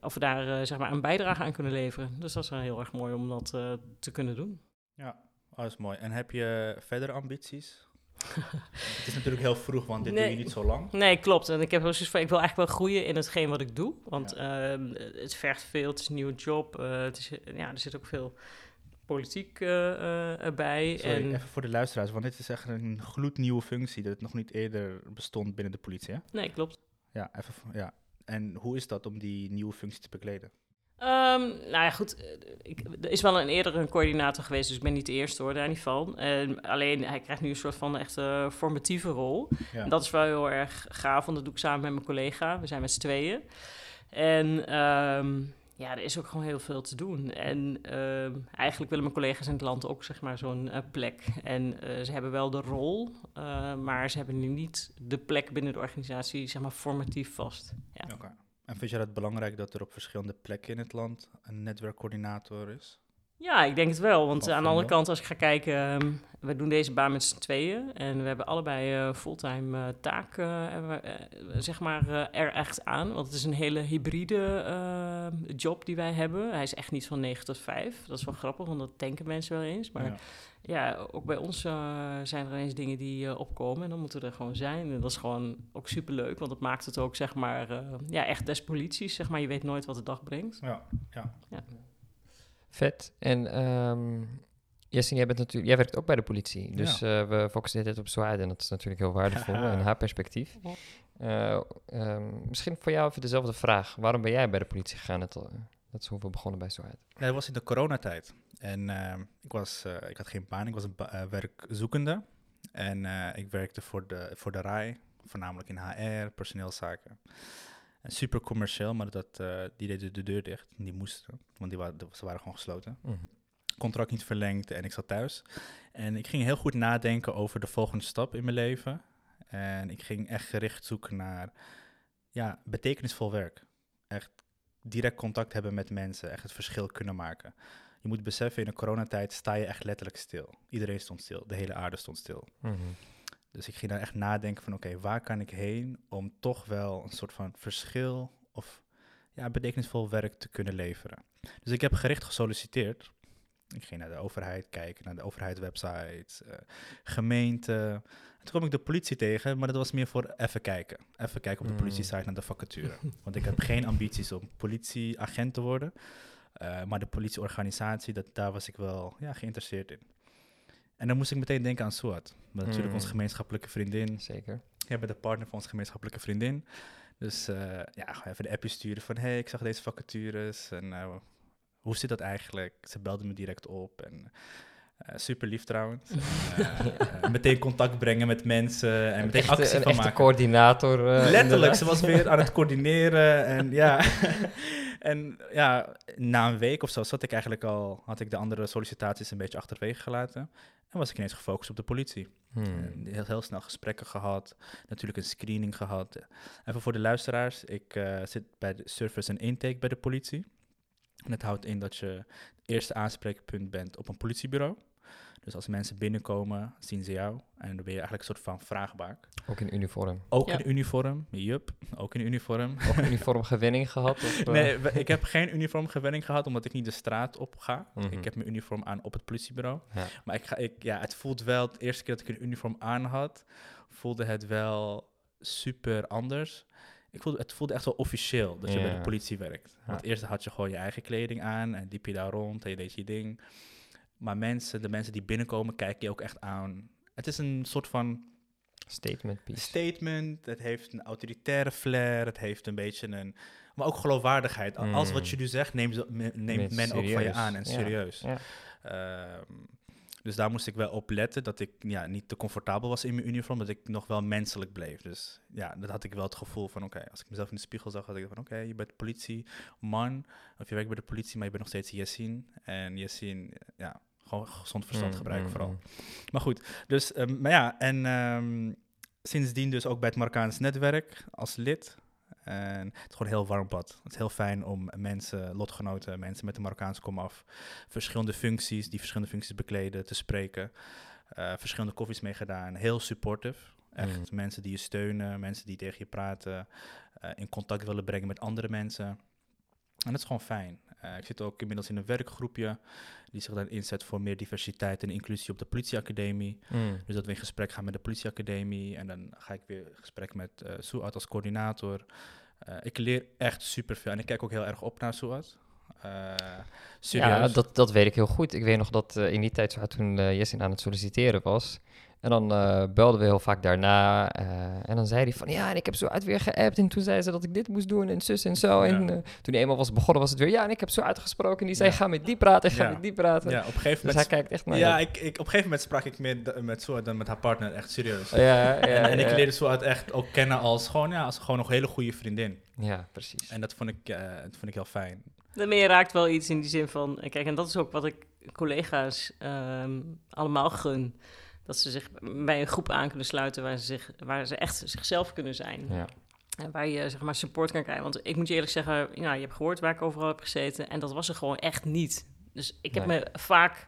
[SPEAKER 1] of we daar zeg maar een bijdrage aan kunnen leveren. Dus dat is wel heel erg mooi om dat te kunnen doen.
[SPEAKER 2] Ja, oh, dat is mooi. En heb je verder ambities? het is natuurlijk heel vroeg, want dit
[SPEAKER 1] nee.
[SPEAKER 2] doe je niet zo lang.
[SPEAKER 1] Nee, klopt. En ik heb zoiets van, ik wil eigenlijk wel groeien in hetgeen wat ik doe. Want ja. uh, het vergt veel, het is een nieuwe job. eh, het is, ja, er zit ook veel politiek uh, erbij.
[SPEAKER 2] Sorry,
[SPEAKER 1] en...
[SPEAKER 2] even voor de luisteraars, want dit is echt een gloednieuwe functie dat het nog niet eerder bestond binnen de politie, hè?
[SPEAKER 1] Nee, klopt.
[SPEAKER 2] Ja, even, ja. En hoe is dat om die nieuwe functie te bekleden?
[SPEAKER 1] Um, nou ja, goed. Ik, er is wel een eerder een coördinator geweest, dus ik ben niet de eerste hoor, daar niet van. En alleen, hij krijgt nu een soort van echt uh, formatieve rol.
[SPEAKER 2] Ja.
[SPEAKER 1] En dat is wel heel erg gaaf, want dat doe ik samen met mijn collega. We zijn met z'n tweeën. En um, ja, er is ook gewoon heel veel te doen. En uh, eigenlijk willen mijn collega's in het land ook zeg maar zo'n uh, plek. En uh, ze hebben wel de rol, maar ze hebben nu niet de plek binnen de organisatie zeg maar formatief vast. Ja.
[SPEAKER 2] Okay. En vind je het belangrijk dat er op verschillende plekken in het land een netwerkcoördinator is?
[SPEAKER 1] Ja, ik denk het wel. Want aan de andere kant, als ik ga kijken, um, we doen deze baan met z'n tweeën. En we hebben allebei uh, fulltime uh, taak, uh, zeg maar, er echt aan. Want het is een hele hybride job die wij hebben. Hij is echt niet van 9 tot 5. Dat is wel grappig, want dat denken mensen wel eens. Maar ja, ja ook bij ons zijn er ineens dingen die opkomen. En dan moeten we er gewoon zijn. En dat is gewoon ook superleuk. Want dat maakt het ook, zeg maar, ja, echt des polities. Zeg maar, je weet nooit wat de dag brengt.
[SPEAKER 2] Ja, ja.
[SPEAKER 1] ja.
[SPEAKER 3] Vet. En um, Jesse, jij, bent natuurlijk, jij werkt ook bij de politie. Dus ja. uh, we focussen dit op Zwaard en dat is natuurlijk heel waardevol in haar perspectief. Uh, um, misschien voor jou even dezelfde vraag. Waarom ben jij bij de politie gegaan? Dat, dat is hoe we begonnen bij Zwaard.
[SPEAKER 2] Nee, dat was in de coronatijd. En uh, ik, was, ik had geen baan, ik was een werkzoekende. En ik werkte voor de, voor de RAI, voornamelijk in HR, personeelszaken. En super commercieel, maar dat, die deden de deur dicht. Die moesten, want die waren, ze waren gewoon gesloten.
[SPEAKER 3] Mm.
[SPEAKER 2] Contract niet verlengd en ik zat thuis. En ik ging heel goed nadenken over de volgende stap in mijn leven. En ik ging echt gericht zoeken naar ja, betekenisvol werk. Echt direct contact hebben met mensen, echt het verschil kunnen maken. Je moet beseffen, in de coronatijd sta je echt letterlijk stil. Iedereen stond stil, de hele aarde stond stil.
[SPEAKER 3] Mm-hmm.
[SPEAKER 2] Dus ik ging daar echt nadenken van oké, okay, waar kan ik heen om toch wel een soort van verschil of ja, betekenisvol werk te kunnen leveren. Dus ik heb gericht gesolliciteerd. Ik ging naar de overheid kijken, naar de overheidswebsites, uh, gemeente. Toen kwam ik de politie tegen, maar dat was meer voor even kijken. Even kijken op de politie-site naar de vacature. Want ik heb geen ambities om politieagent te worden. Uh, maar de politieorganisatie, dat, daar was ik wel ja, geïnteresseerd in. En dan moest ik meteen denken aan Suat. Maar natuurlijk
[SPEAKER 3] Mm.
[SPEAKER 2] onze gemeenschappelijke vriendin.
[SPEAKER 3] Zeker.
[SPEAKER 2] Jij bent de partner van onze gemeenschappelijke vriendin. Dus eh, ja, even de appje sturen van... hey, ik zag deze vacatures en eh, hoe zit dat eigenlijk? Ze belde me direct op en... eh, super lief trouwens. En, eh, eh, meteen contact brengen met mensen en
[SPEAKER 3] Een
[SPEAKER 2] meteen
[SPEAKER 3] echte,
[SPEAKER 2] actie van
[SPEAKER 3] echte
[SPEAKER 2] maken.
[SPEAKER 3] coördinator.
[SPEAKER 2] Letterlijk,
[SPEAKER 3] inderdaad.
[SPEAKER 2] ze was weer aan het coördineren en ja. en ja, na een week of zo zat ik eigenlijk al, had ik de andere sollicitaties een beetje achterwege gelaten. En was ik ineens gefocust op de politie.
[SPEAKER 3] Hmm.
[SPEAKER 2] Heel, heel snel gesprekken gehad, natuurlijk een screening gehad. Even voor de luisteraars, ik zit bij de service en intake bij de politie. En het houdt in dat je het eerste aanspreekpunt bent op een politiebureau. Dus als mensen binnenkomen, zien ze jou en dan ben je eigenlijk een soort van vraagbaak.
[SPEAKER 3] Ook in uniform.
[SPEAKER 2] Ook
[SPEAKER 1] Ja.
[SPEAKER 2] in uniform, jup, ook in uniform.
[SPEAKER 3] Ook uniform gewenning gehad? Of, eh?
[SPEAKER 2] Nee, ik heb geen uniformgewenning gehad, omdat ik niet de straat op ga.
[SPEAKER 3] Mhm.
[SPEAKER 2] Ik heb mijn uniform aan op het politiebureau.
[SPEAKER 3] Ja.
[SPEAKER 2] Maar ik ga, ik, ja, het voelt wel, de eerste keer dat ik een uniform aan had, voelde het wel super anders. Ik voelde, het voelde echt wel officieel dat je bij de politie werkt. Want eerst had je gewoon je eigen kleding aan en liep je daar rond en je deed je ding. Maar mensen, de mensen die binnenkomen, kijken je ook echt aan. Het is een soort van
[SPEAKER 3] Statement piece.
[SPEAKER 2] statement. Het heeft een autoritaire flair. Het heeft een beetje een. Maar ook geloofwaardigheid. Al- Alles wat
[SPEAKER 3] Mm.
[SPEAKER 2] je nu zegt, neemt, neemt men ook van je aan en serieus.
[SPEAKER 3] Ja.
[SPEAKER 2] Ehm, dus daar moest ik wel op letten dat ik ja, niet te comfortabel was in mijn uniform, dat ik nog wel menselijk bleef. Dus ja, dat had ik wel het gevoel van, oké, als ik mezelf in de spiegel zag, had ik van, oké, je bent politieman, of je werkt bij de politie, maar je bent nog steeds Yassin. En Yassin, ja, gewoon gezond verstand
[SPEAKER 3] Mm,
[SPEAKER 2] gebruiken
[SPEAKER 3] mm,
[SPEAKER 2] vooral.
[SPEAKER 3] mm.
[SPEAKER 2] Maar goed, dus, ehm, maar ja, en ehm, sindsdien dus ook bij het Marokkaans netwerk als lid. En het is gewoon een heel warm pad. Het is heel fijn om mensen, lotgenoten, mensen met de Marokkaanse komaf, verschillende functies, die verschillende functies bekleden, te spreken. Eh, verschillende koffies meegedaan. Heel supportive. Echt
[SPEAKER 3] Mm.
[SPEAKER 2] mensen die je steunen, mensen die tegen je praten, eh, in contact willen brengen met andere mensen. En dat is gewoon fijn. Eh, ik zit ook inmiddels in een werkgroepje die zich dan inzet voor meer diversiteit en inclusie op de politieacademie.
[SPEAKER 3] Mm.
[SPEAKER 2] Dus dat we in gesprek gaan met de politieacademie en dan ga ik weer in gesprek met eh Suat als coördinator. Eh, ik leer echt superveel en ik kijk ook heel erg op naar Suat.
[SPEAKER 3] Ja, dat, dat weet ik heel goed. Ik weet nog dat in die tijd, zo, toen Jessin aan het solliciteren was... En dan eh, belden we heel vaak daarna. eh, en dan zei hij van, ja, en ik heb zo uit weer geappt. En toen zei ze dat ik dit moest doen en zus en zo.
[SPEAKER 2] Ja.
[SPEAKER 3] En eh, toen hij eenmaal was begonnen, was het weer, ja, en ik heb zo uitgesproken. En die zei,
[SPEAKER 2] Ja.
[SPEAKER 3] ga met die praten, ga
[SPEAKER 2] Ja.
[SPEAKER 3] met die praten.
[SPEAKER 2] ja, op een gegeven
[SPEAKER 3] Dus hij
[SPEAKER 2] moment...
[SPEAKER 3] kijkt echt naar
[SPEAKER 2] ja, ik, ik, op een gegeven moment sprak ik meer met Suat dan met haar partner, echt serieus.
[SPEAKER 3] Ja, ja,
[SPEAKER 2] en, en ik leerde Suat echt ook kennen als gewoon, ja, als gewoon nog een hele goede vriendin.
[SPEAKER 3] Ja, precies.
[SPEAKER 2] En dat vond ik, eh, dat vond ik heel fijn.
[SPEAKER 1] Daarmee raakt wel iets in die zin van... Kijk, en dat is ook wat ik collega's ehm, allemaal gun. Dat ze zich bij een groep aan kunnen sluiten waar ze, zich, waar ze echt zichzelf kunnen zijn.
[SPEAKER 3] Ja.
[SPEAKER 1] En waar je zeg maar support kan krijgen. Want ik moet je eerlijk zeggen, ja, je hebt gehoord waar ik overal heb gezeten. En dat was er gewoon echt niet. Dus ik heb
[SPEAKER 3] Nee.
[SPEAKER 1] me vaak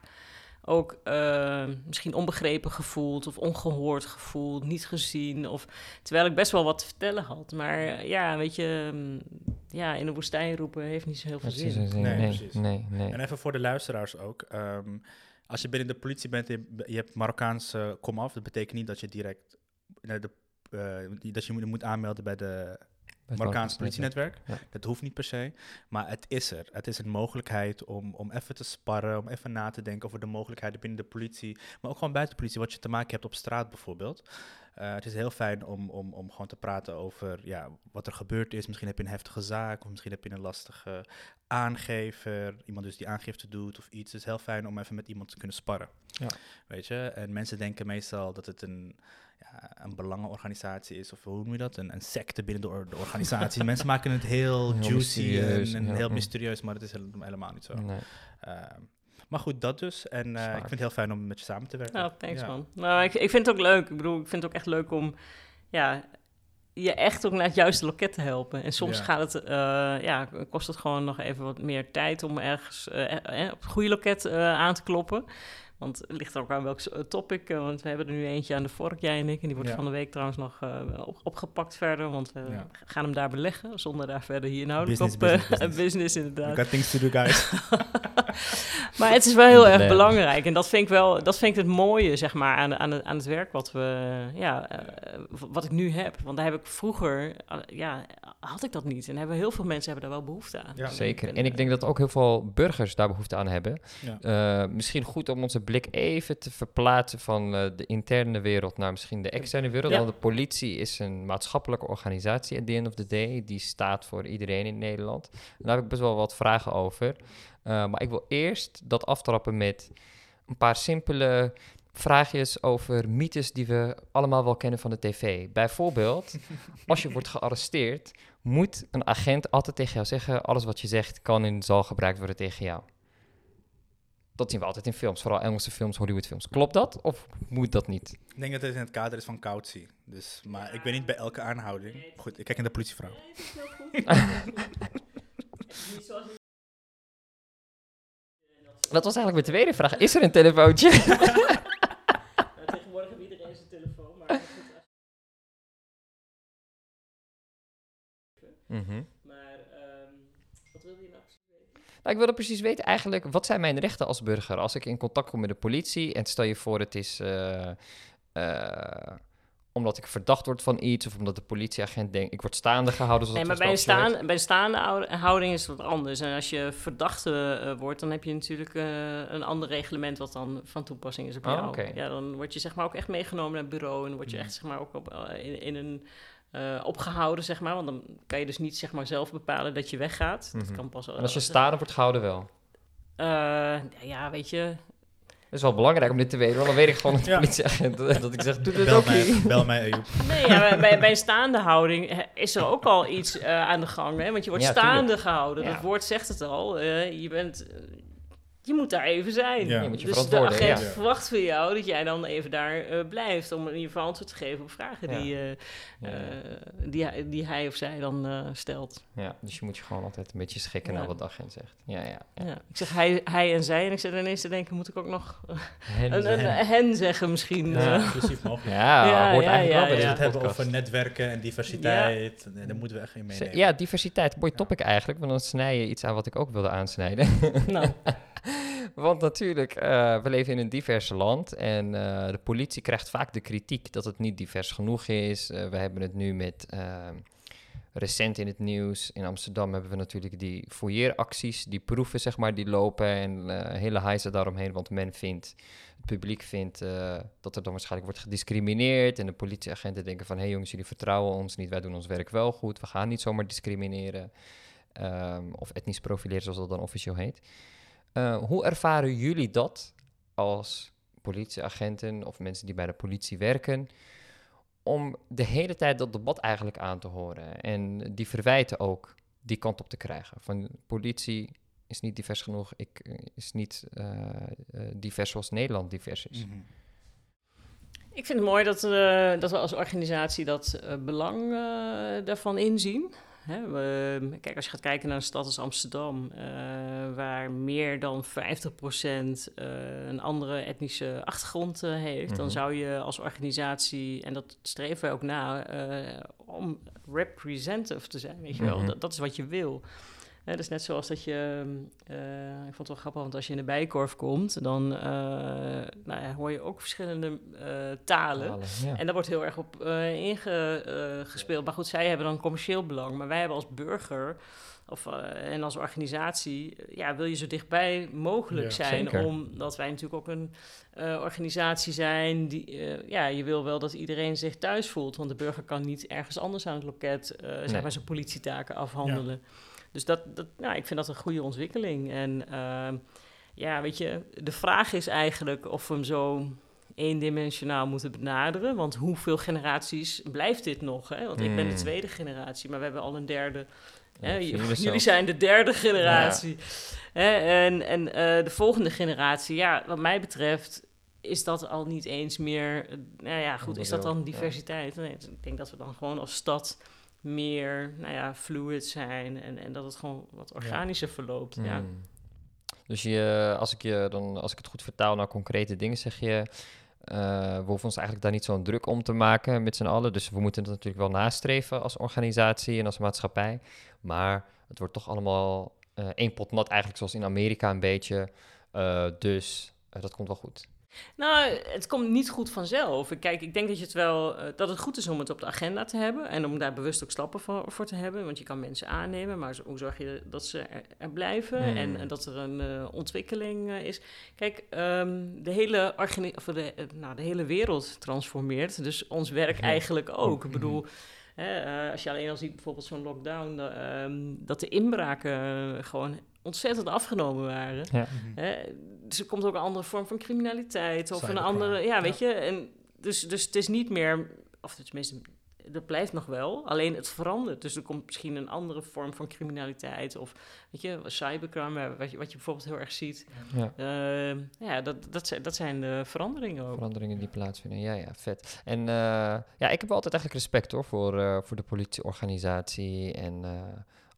[SPEAKER 1] ook eh, misschien onbegrepen gevoeld of ongehoord gevoeld, niet gezien. Of, terwijl ik best wel wat te vertellen had. Maar ja, weet je, mm, ja, in de woestijn roepen heeft niet zo heel veel
[SPEAKER 3] Precies,
[SPEAKER 1] zin.
[SPEAKER 3] nee,
[SPEAKER 2] Nee,
[SPEAKER 3] nee,
[SPEAKER 2] precies.
[SPEAKER 3] nee, nee.
[SPEAKER 2] En even voor de luisteraars ook. ehm, als je binnen de politie bent en je, je hebt Marokkaanse komaf, dat betekent niet dat je direct naar de, eh, dat je moet, aanmelden bij de
[SPEAKER 3] Best
[SPEAKER 2] Marokkaans
[SPEAKER 3] wel-
[SPEAKER 2] politienetwerk.
[SPEAKER 3] Ja.
[SPEAKER 2] Dat hoeft niet per se, maar het is er. Het is een mogelijkheid om, om even te sparren, om even na te denken over de mogelijkheden binnen de politie, maar ook gewoon buiten de politie, wat je te maken hebt op straat bijvoorbeeld. Eh, het is heel fijn om, om, om gewoon te praten over ja, wat er gebeurd is. Misschien heb je een heftige zaak, of misschien heb je een lastige aangever, iemand dus die aangifte doet of iets. Het is heel fijn om even met iemand te kunnen sparren.
[SPEAKER 3] Ja.
[SPEAKER 2] Weet je, en mensen denken meestal dat het een, ja, een belangenorganisatie is, of hoe noem je dat? Een, een secte binnen de, or- de organisatie. mensen maken het heel,
[SPEAKER 3] Heel
[SPEAKER 2] juicy en, en
[SPEAKER 3] ja.
[SPEAKER 2] heel mysterieus, maar dat is helemaal, helemaal niet zo.
[SPEAKER 3] Nee.
[SPEAKER 2] Ehm, maar goed, dat dus. En eh, ik vind het heel fijn om met je samen te werken.
[SPEAKER 1] Nou, thanks
[SPEAKER 2] Ja.
[SPEAKER 1] man. Nou, ik, ik vind het ook leuk. Ik bedoel, ik vind het ook echt leuk om ja, je echt ook naar het juiste loket te helpen. En soms
[SPEAKER 2] Ja.
[SPEAKER 1] gaat het, eh, ja, kost het gewoon nog even wat meer tijd om ergens eh, op het goede loket eh, aan te kloppen. Want het ligt er ook aan welk so- topic. eh, want we hebben er nu eentje aan de vork, jij en ik. En die wordt
[SPEAKER 2] Ja.
[SPEAKER 1] van de week trouwens nog eh, op- opgepakt verder. Want we
[SPEAKER 2] Ja.
[SPEAKER 1] gaan hem daar beleggen. Zonder daar verder hier inhoudelijk
[SPEAKER 2] Business,
[SPEAKER 1] op... eh,
[SPEAKER 2] business, business.
[SPEAKER 1] business,
[SPEAKER 2] We
[SPEAKER 1] inderdaad.
[SPEAKER 2] got things to do, guys.
[SPEAKER 1] Maar het is wel heel erg belangrijk. En dat vind ik wel, dat vind ik het mooie, zeg maar, aan, aan, het, aan het werk wat we, ja, eh, wat ik nu heb. Want daar heb ik vroeger, eh, ja, had ik dat niet. En hebben heel veel mensen hebben daar wel behoefte aan.
[SPEAKER 2] Ja.
[SPEAKER 3] Zeker. En ik denk dat ook heel veel burgers daar behoefte aan hebben.
[SPEAKER 2] Ja.
[SPEAKER 3] Eh, misschien goed om onze blik even te verplaatsen van eh, de interne wereld naar misschien de externe wereld.
[SPEAKER 1] Ja.
[SPEAKER 3] Want de politie is een maatschappelijke organisatie at the end of the day. Die staat voor iedereen in Nederland. En daar heb ik best wel wat vragen over. Eh, maar ik wil eerst dat aftrappen met een paar simpele vraagjes over mythes die we allemaal wel kennen van de tv. Bijvoorbeeld, als je wordt gearresteerd, moet een agent altijd tegen jou zeggen: alles wat je zegt kan en zal gebruikt worden tegen jou. Dat zien we altijd in films, vooral Engelse films, Hollywoodfilms. Klopt dat of moet dat niet?
[SPEAKER 2] Ik denk dat het in het kader is van cautie. Dus, maar ik weet niet bij elke aanhouding. Goed, ik kijk in de politievrouw.
[SPEAKER 3] Dat was eigenlijk mijn tweede vraag. Is er een telefoontje?
[SPEAKER 1] tegenwoordig heeft iedereen zijn telefoon, maar
[SPEAKER 3] Mhm.
[SPEAKER 1] Maar ehm, wat wil je nou precies weten?
[SPEAKER 3] Nou, ik wilde precies weten eigenlijk, wat zijn mijn rechten als burger? Als ik in contact kom met de politie en stel je voor het is eh, eh, omdat ik verdacht word van iets... of omdat de politieagent denkt, ik word staande gehouden. Zoals
[SPEAKER 1] Nee, maar bij een, staan, bij een staande houding is het wat anders. En als je verdachte eh, wordt, dan heb je natuurlijk een ander reglement wat dan van toepassing is op
[SPEAKER 3] Oh,
[SPEAKER 1] jou. Ja, dan word je zeg maar ook echt meegenomen naar het bureau en word je
[SPEAKER 2] Mm.
[SPEAKER 1] echt zeg maar ook op, in, in een eh, opgehouden, zeg maar. Want dan kan je dus niet zeg maar zelf bepalen dat je weggaat. Dat
[SPEAKER 3] Mhm.
[SPEAKER 1] kan pas
[SPEAKER 3] En als je staande wordt gehouden wel.
[SPEAKER 1] Eh, ja, weet je.
[SPEAKER 3] Dat is wel belangrijk om dit te weten, want dan weet ik gewoon dat de
[SPEAKER 2] Ja.
[SPEAKER 3] politieagent dat ik zeg, doe dit
[SPEAKER 2] Bel
[SPEAKER 3] ook
[SPEAKER 2] mij,
[SPEAKER 3] niet.
[SPEAKER 2] bel mij, Ayoub.
[SPEAKER 1] Nee, ja, bij- bij, staande houding eh, is er ook al iets eh, aan de gang. Hè? Want je wordt
[SPEAKER 3] Ja,
[SPEAKER 1] staande gehouden.
[SPEAKER 3] Ja.
[SPEAKER 1] Dat woord zegt het al. eh, je bent... je moet daar even zijn.
[SPEAKER 2] Ja.
[SPEAKER 3] Je moet je
[SPEAKER 1] dus de agent
[SPEAKER 2] ja.
[SPEAKER 1] verwacht van jou dat jij dan even daar eh, blijft om in ieder geval antwoord te geven op vragen
[SPEAKER 3] Ja.
[SPEAKER 1] die, eh,
[SPEAKER 3] Ja.
[SPEAKER 1] eh, die, hij- die hij of zij dan eh, stelt.
[SPEAKER 3] Ja, dus je moet je gewoon altijd een beetje schikken
[SPEAKER 1] Ja.
[SPEAKER 3] naar wat de agent zegt. Ja, ja. ja.
[SPEAKER 1] Ja. Ik zeg hij, hij en zij en ik zit ineens te denken, moet ik ook nog
[SPEAKER 3] Hen
[SPEAKER 1] een, een, hen zeggen misschien?
[SPEAKER 3] Ja.
[SPEAKER 2] Inclusief mogelijk.
[SPEAKER 3] Ja,
[SPEAKER 1] Ja,
[SPEAKER 3] hoort
[SPEAKER 1] ja,
[SPEAKER 3] eigenlijk
[SPEAKER 1] ja,
[SPEAKER 3] wel bij
[SPEAKER 2] het hebben over netwerken en diversiteit, en daar moeten we echt in meenemen.
[SPEAKER 3] Ja, diversiteit. Mooi topic eigenlijk, want dan snij je iets aan wat ik ook wilde aansnijden.
[SPEAKER 1] nou,
[SPEAKER 3] want natuurlijk, eh, we leven in een divers land en eh, de politie krijgt vaak de kritiek dat het niet divers genoeg is. Eh, we hebben het nu met, eh, recent in het nieuws, in Amsterdam hebben we natuurlijk die fouilleeracties, die proeven zeg maar, die lopen en hele hijzen daaromheen, want men vindt, het publiek vindt dat er dan waarschijnlijk wordt gediscrimineerd en de politieagenten denken van, hé hey jongens, jullie vertrouwen ons niet, wij doen ons werk wel goed, we gaan niet zomaar discrimineren ehm, of etnisch profileren zoals dat dan officieel heet. Eh, hoe ervaren jullie dat als politieagenten of mensen die bij de politie werken, om de hele tijd dat debat eigenlijk aan te horen en die verwijten ook die kant op te krijgen? Van politie is niet divers genoeg, ik, eh, is niet eh, eh, divers zoals Nederland divers is.
[SPEAKER 2] Mhm.
[SPEAKER 1] Ik vind het mooi dat, eh, dat we als organisatie dat belang daarvan inzien. Hè, we, kijk, als je gaat kijken naar een stad als Amsterdam, eh, waar meer dan 50% eh, een andere etnische achtergrond eh, heeft, dan
[SPEAKER 3] Mhm.
[SPEAKER 1] zou je als organisatie, en dat streven wij ook na, om representative te zijn. Weet je wel,
[SPEAKER 3] Mhm.
[SPEAKER 1] dat, dat is wat je wil. Hè, is net zoals dat je, eh, ik vond het wel grappig, want als je in de bijkorf komt, dan eh, nou ja, hoor je ook verschillende eh, talen.
[SPEAKER 3] Ja.
[SPEAKER 1] En daar wordt heel erg op ingespeeld. maar goed, zij hebben dan commercieel belang. Maar wij hebben als burger of, en als organisatie, ja, wil je zo dichtbij mogelijk
[SPEAKER 2] Ja,
[SPEAKER 1] zijn.
[SPEAKER 3] zeker.
[SPEAKER 1] Omdat wij natuurlijk ook een organisatie zijn. Die, ja, je wil wel dat iedereen zich thuis voelt. Want de burger kan niet ergens anders aan het loket eh, zeg
[SPEAKER 3] Nee.
[SPEAKER 1] maar zijn politietaken afhandelen. Dus dat, dat, nou, ik vind dat een goede ontwikkeling. En ehm, ja, weet je, de vraag is eigenlijk of we hem zo eendimensionaal moeten benaderen. Want hoeveel generaties blijft dit nog? Hè? Want ik ben de
[SPEAKER 3] Hmm.
[SPEAKER 1] tweede generatie, maar we hebben al een derde.
[SPEAKER 3] Ja,
[SPEAKER 1] Hè?
[SPEAKER 3] vierde
[SPEAKER 1] Jullie zijn de derde generatie. Hè? En, en eh, de volgende generatie, ja, wat mij betreft is dat al niet eens meer... eh, nou ja, goed, is dat dan diversiteit? Nee, ik denk dat we dan gewoon als stad meer, nou ja, fluid zijn... en, en dat het gewoon wat organischer verloopt, ja.
[SPEAKER 3] Mm. Dus je, als, ik je dan, als ik het goed vertaal naar concrete dingen, zeg je... eh, we hoeven ons eigenlijk daar niet zo'n druk om te maken met z'n allen. Dus we moeten het natuurlijk wel nastreven als organisatie en als maatschappij. Maar het wordt toch allemaal eh één pot nat, eigenlijk zoals in Amerika een beetje. Eh, dus dat komt wel goed.
[SPEAKER 1] Nou, het komt niet goed vanzelf. Kijk, ik denk dat, je het wel, eh, dat het goed is om het op de agenda te hebben en om daar bewust ook stappen voor, voor te hebben. Want je kan mensen aannemen, maar hoe zorg je dat ze er, er blijven
[SPEAKER 3] Hmm.
[SPEAKER 1] en, en dat er een eh, ontwikkeling eh, is. Kijk, ehm, de, hele organi- of de, nou, de hele wereld transformeert, dus ons werk eigenlijk ook. Ik
[SPEAKER 2] Mhm.
[SPEAKER 1] bedoel, hè, als je alleen al ziet bijvoorbeeld zo'n lockdown, eh, ehm, dat de inbraken gewoon ontzettend afgenomen waren.
[SPEAKER 3] Ja.
[SPEAKER 1] Hè, dus er komt ook een andere vorm van criminaliteit. Of een andere, ja, weet je. En dus, dus het is niet meer, of tenminste, dat blijft nog wel. Alleen het verandert. Dus er komt misschien een andere vorm van criminaliteit. Of, weet je, cybercrime, wat je, wat je bijvoorbeeld heel erg ziet.
[SPEAKER 3] Ja.
[SPEAKER 1] Ehm, ja, dat, dat, zijn, dat zijn de veranderingen ook.
[SPEAKER 3] Veranderingen die plaatsvinden. Ja, ja, vet. En eh, ja, ik heb altijd eigenlijk respect hoor voor, eh, voor de politieorganisatie en eh,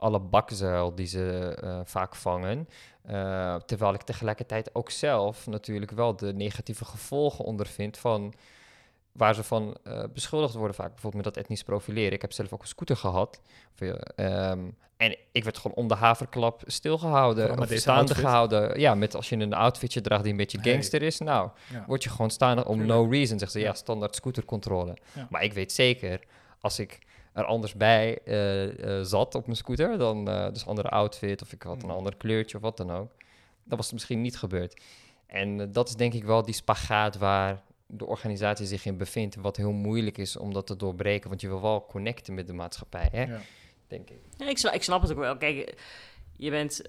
[SPEAKER 3] alle bakzuil die ze eh, vaak vangen. Eh, terwijl ik tegelijkertijd ook zelf natuurlijk wel de negatieve gevolgen ondervind van waar ze van eh, beschuldigd worden vaak. Bijvoorbeeld met dat etnisch profileren. Ik heb zelf ook een scooter gehad. Of, eh, ehm, en ik werd gewoon om de haverklap stilgehouden. Of staande
[SPEAKER 2] outfit.
[SPEAKER 3] gehouden. Ja, met als je een outfitje draagt die een beetje gangster is. Nou,
[SPEAKER 2] Ja.
[SPEAKER 3] word je gewoon staan om no reason. Zeggen ze, ja,
[SPEAKER 2] Ja.
[SPEAKER 3] standaard scootercontrole.
[SPEAKER 2] Ja.
[SPEAKER 3] Maar ik weet zeker, als ik er anders bij eh, eh, zat op mijn scooter, dan eh, dus andere outfit of ik had een
[SPEAKER 2] Mm.
[SPEAKER 3] ander kleurtje of wat dan ook, dan was het misschien niet gebeurd. En dat is denk ik wel die spagaat waar de organisatie zich in bevindt, wat heel moeilijk is om dat te doorbreken, want je wil wel connecten met de maatschappij, hè?
[SPEAKER 2] Ja.
[SPEAKER 3] denk ik.
[SPEAKER 1] Ja, ik, snap, ik snap het ook wel. Kijk, je bent...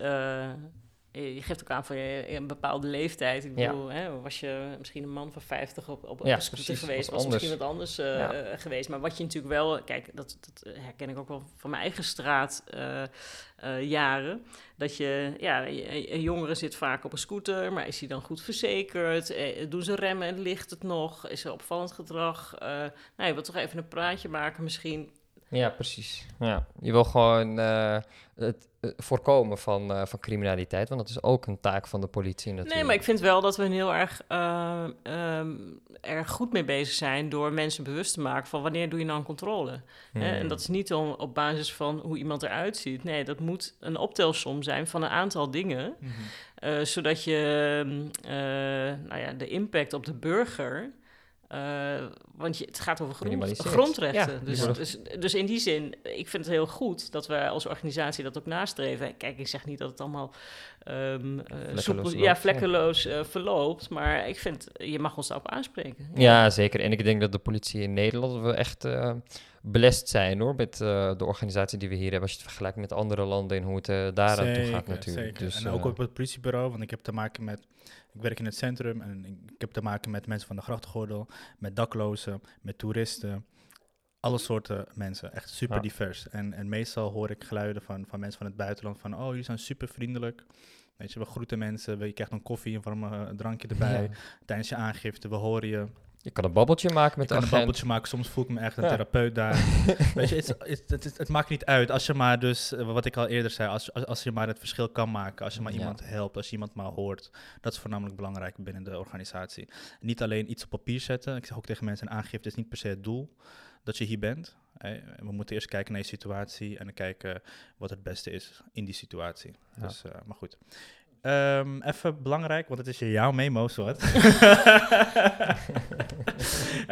[SPEAKER 1] eh, je geeft ook aan van je, een bepaalde leeftijd. Ik
[SPEAKER 3] Ja.
[SPEAKER 1] bedoel, hè, was je misschien een man van 50 op, op,
[SPEAKER 3] Ja,
[SPEAKER 1] een scooter
[SPEAKER 3] precies,
[SPEAKER 1] geweest, was
[SPEAKER 3] anders.
[SPEAKER 1] misschien wat anders eh,
[SPEAKER 3] Ja.
[SPEAKER 1] eh, geweest. Maar wat je natuurlijk wel, kijk, dat, dat herken ik ook wel van mijn eigen straat eh, eh, jaren. Dat je, ja, een jongere zit vaak op een scooter, maar is hij dan goed verzekerd? Doen ze remmen en ligt het nog? Is er opvallend gedrag? Nou, je wilt toch even een praatje maken misschien?
[SPEAKER 3] Ja, precies. Ja. Je wil gewoon eh, het eh, voorkomen van, eh, van criminaliteit, want dat is ook een taak van de politie natuurlijk.
[SPEAKER 1] Nee, maar ik vind wel dat we heel erg, eh, ehm, erg goed mee bezig zijn door mensen bewust te maken van wanneer doe je nou een controle. Hè? En
[SPEAKER 3] Hmm.
[SPEAKER 1] dat is niet om, op basis van hoe iemand eruit ziet. Nee, dat moet een optelsom zijn van een aantal dingen,
[SPEAKER 2] Mhm.
[SPEAKER 1] eh, zodat je eh, nou ja, de impact op de burger. Eh, want je, het gaat over grond, grondrechten.
[SPEAKER 3] Ja,
[SPEAKER 1] dus, dus, dus in die zin, ik vind het heel goed dat we als organisatie dat ook nastreven. Kijk, ik zeg niet dat het allemaal ehm, eh,
[SPEAKER 3] Vlekkeloos
[SPEAKER 1] soepel- ja,
[SPEAKER 3] ja.
[SPEAKER 1] vlekkeloos eh, verloopt. Maar ik vind, je mag ons daarop aanspreken.
[SPEAKER 3] Ja, zeker. En ik denk dat de politie in Nederland we echt eh belest zijn hoor, met eh, de organisatie die we hier hebben. Als je het vergelijkt met andere landen en hoe het eh daar aan toe gaat natuurlijk.
[SPEAKER 2] zeker.
[SPEAKER 3] Dus,
[SPEAKER 2] en ook op het politiebureau, want ik heb te maken met... Ik werk in het centrum en ik heb te maken met mensen van de grachtgordel, met daklozen, met toeristen. Alle soorten mensen, echt super
[SPEAKER 3] Ja.
[SPEAKER 2] divers. En, en meestal hoor ik geluiden van, van mensen van het buitenland van... Oh, jullie zijn super vriendelijk. Weet je, we groeten mensen, we- je krijgt een koffie, een warm eh, drankje erbij.
[SPEAKER 3] ja.
[SPEAKER 2] Tijdens je aangifte, we horen je.
[SPEAKER 3] Je kan een babbeltje maken met de
[SPEAKER 2] kan een babbeltje maken, soms voel ik me echt een
[SPEAKER 3] Ja.
[SPEAKER 2] therapeut daar. Weet je, het, het, het, maakt niet uit als je maar dus, eh, wat ik al eerder zei, als, als, als je maar het verschil kan maken, als je maar
[SPEAKER 3] Ja.
[SPEAKER 2] iemand helpt, als je iemand maar hoort. Dat is voornamelijk belangrijk binnen de organisatie. Niet alleen iets op papier zetten, ik zeg ook tegen mensen, een aangifte is niet per se het doel dat je hier bent. We moeten eerst kijken naar je situatie en dan kijken wat het beste is in die situatie.
[SPEAKER 3] Ja.
[SPEAKER 2] Dus, eh, maar goed. Ehm, even belangrijk, want het is jouw memo, Swat.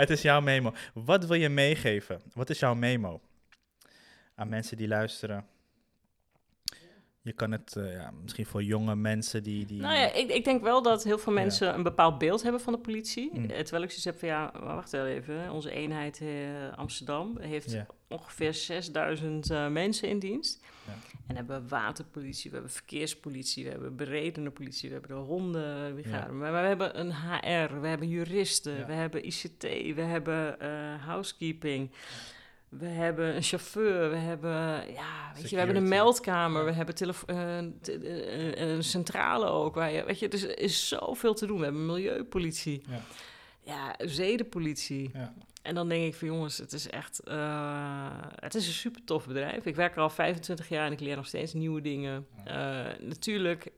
[SPEAKER 2] het is jouw memo. Wat wil je meegeven? Wat is jouw memo? Aan mensen die luisteren. Je kan het eh, ja, misschien voor jonge mensen die... die
[SPEAKER 1] Nou ja, ik, ik denk wel dat heel veel
[SPEAKER 2] Ja.
[SPEAKER 1] mensen een bepaald beeld hebben van de politie.
[SPEAKER 2] Mm.
[SPEAKER 1] Eh, Terwijl ik zoiets heb van, ja, wacht wel even. Onze eenheid eh, Amsterdam heeft ongeveer 6000 eh, mensen in dienst.
[SPEAKER 2] Ja.
[SPEAKER 1] En hebben we waterpolitie, we hebben verkeerspolitie, we hebben beredene politie, we hebben de hondenbrigade. Maar we hebben een HR, we hebben juristen, we hebben ICT, we hebben housekeeping. We hebben een chauffeur, we hebben, ja, weet je, we hebben een meldkamer, we hebben eh, eh, eh, een centrale ook. Waar je, weet je, dus er is zoveel te doen. We hebben milieupolitie,
[SPEAKER 2] Ja.
[SPEAKER 1] ja, zedenpolitie.
[SPEAKER 2] Ja.
[SPEAKER 1] En dan denk ik van jongens, het is echt, het is een super tof bedrijf. Ik werk er al 25 jaar en ik leer nog steeds nieuwe dingen. Natuurlijk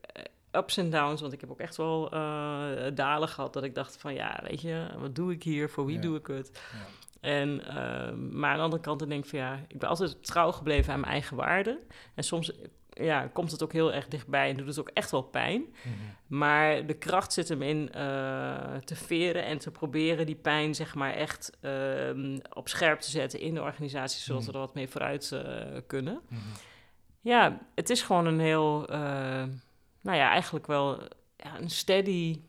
[SPEAKER 1] ups en downs, want ik heb ook echt wel dalen gehad dat ik dacht van ja, weet je, wat doe ik hier? Voor wie
[SPEAKER 2] Ja.
[SPEAKER 1] doe ik het? En, ehm, maar aan de andere kant dan denk ik van ja, ik ben altijd trouw gebleven aan mijn eigen waarden. En soms ja, komt het ook heel erg dichtbij en doet het ook echt wel pijn. Maar de kracht zit hem in eh, te veren en te proberen die pijn zeg maar echt ehm, op scherp te zetten in de organisatie, zodat
[SPEAKER 2] Mhm.
[SPEAKER 1] we er wat mee vooruit eh, kunnen.
[SPEAKER 2] Mhm.
[SPEAKER 1] Ja, het is gewoon een heel, eh, nou ja, eigenlijk wel ja, een steady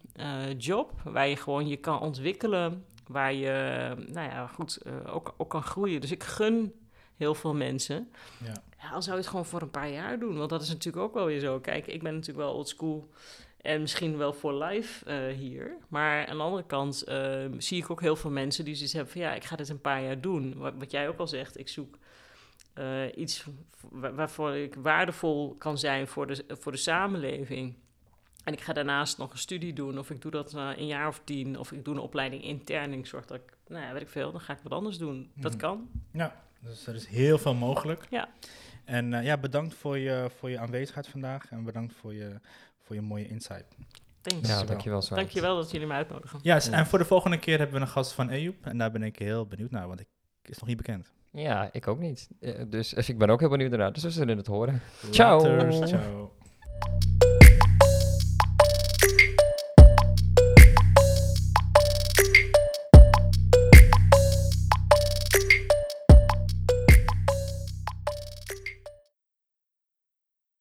[SPEAKER 1] job waar je gewoon je kan ontwikkelen, waar je, nou ja, goed, eh, ook, ook kan groeien. Dus ik gun heel veel mensen.
[SPEAKER 2] Ja.
[SPEAKER 1] Ja, al zou je het gewoon voor een paar jaar doen, want dat is natuurlijk ook wel weer zo. Kijk, ik ben natuurlijk wel old school en misschien wel voor life eh, hier. Maar aan de andere kant eh, zie ik ook heel veel mensen die zoiets hebben van... ja, ik ga dit een paar jaar doen. Wat, wat jij ook al zegt, ik zoek eh, iets wa- waarvoor ik waardevol kan zijn voor de, voor de samenleving. En ik ga daarnaast nog een studie doen, of ik doe dat eh, een jaar of tien... of ik doe een opleiding intern en ik zorg dat ik, nou ja, weet ik veel... dan ga ik wat anders doen. Dat
[SPEAKER 2] Mhm.
[SPEAKER 1] kan.
[SPEAKER 2] Ja, dus er is heel veel mogelijk.
[SPEAKER 1] Ja.
[SPEAKER 2] En eh, ja, bedankt voor je, voor je aanwezigheid vandaag en bedankt voor je, voor je mooie insight.
[SPEAKER 1] Thanks.
[SPEAKER 3] Ja,
[SPEAKER 2] wel.
[SPEAKER 3] dankjewel. Zwaard.
[SPEAKER 1] Dankjewel dat jullie me uitnodigen.
[SPEAKER 2] Ja,
[SPEAKER 3] Ja.
[SPEAKER 2] en voor de volgende keer hebben we een gast van Ejoep en daar ben ik heel benieuwd naar, want ik is nog niet bekend.
[SPEAKER 3] Ja, ik ook niet. Eh, Dus ik ben ook heel benieuwd naar. Dus we zullen het horen. Ciao.
[SPEAKER 2] Laters, ciao.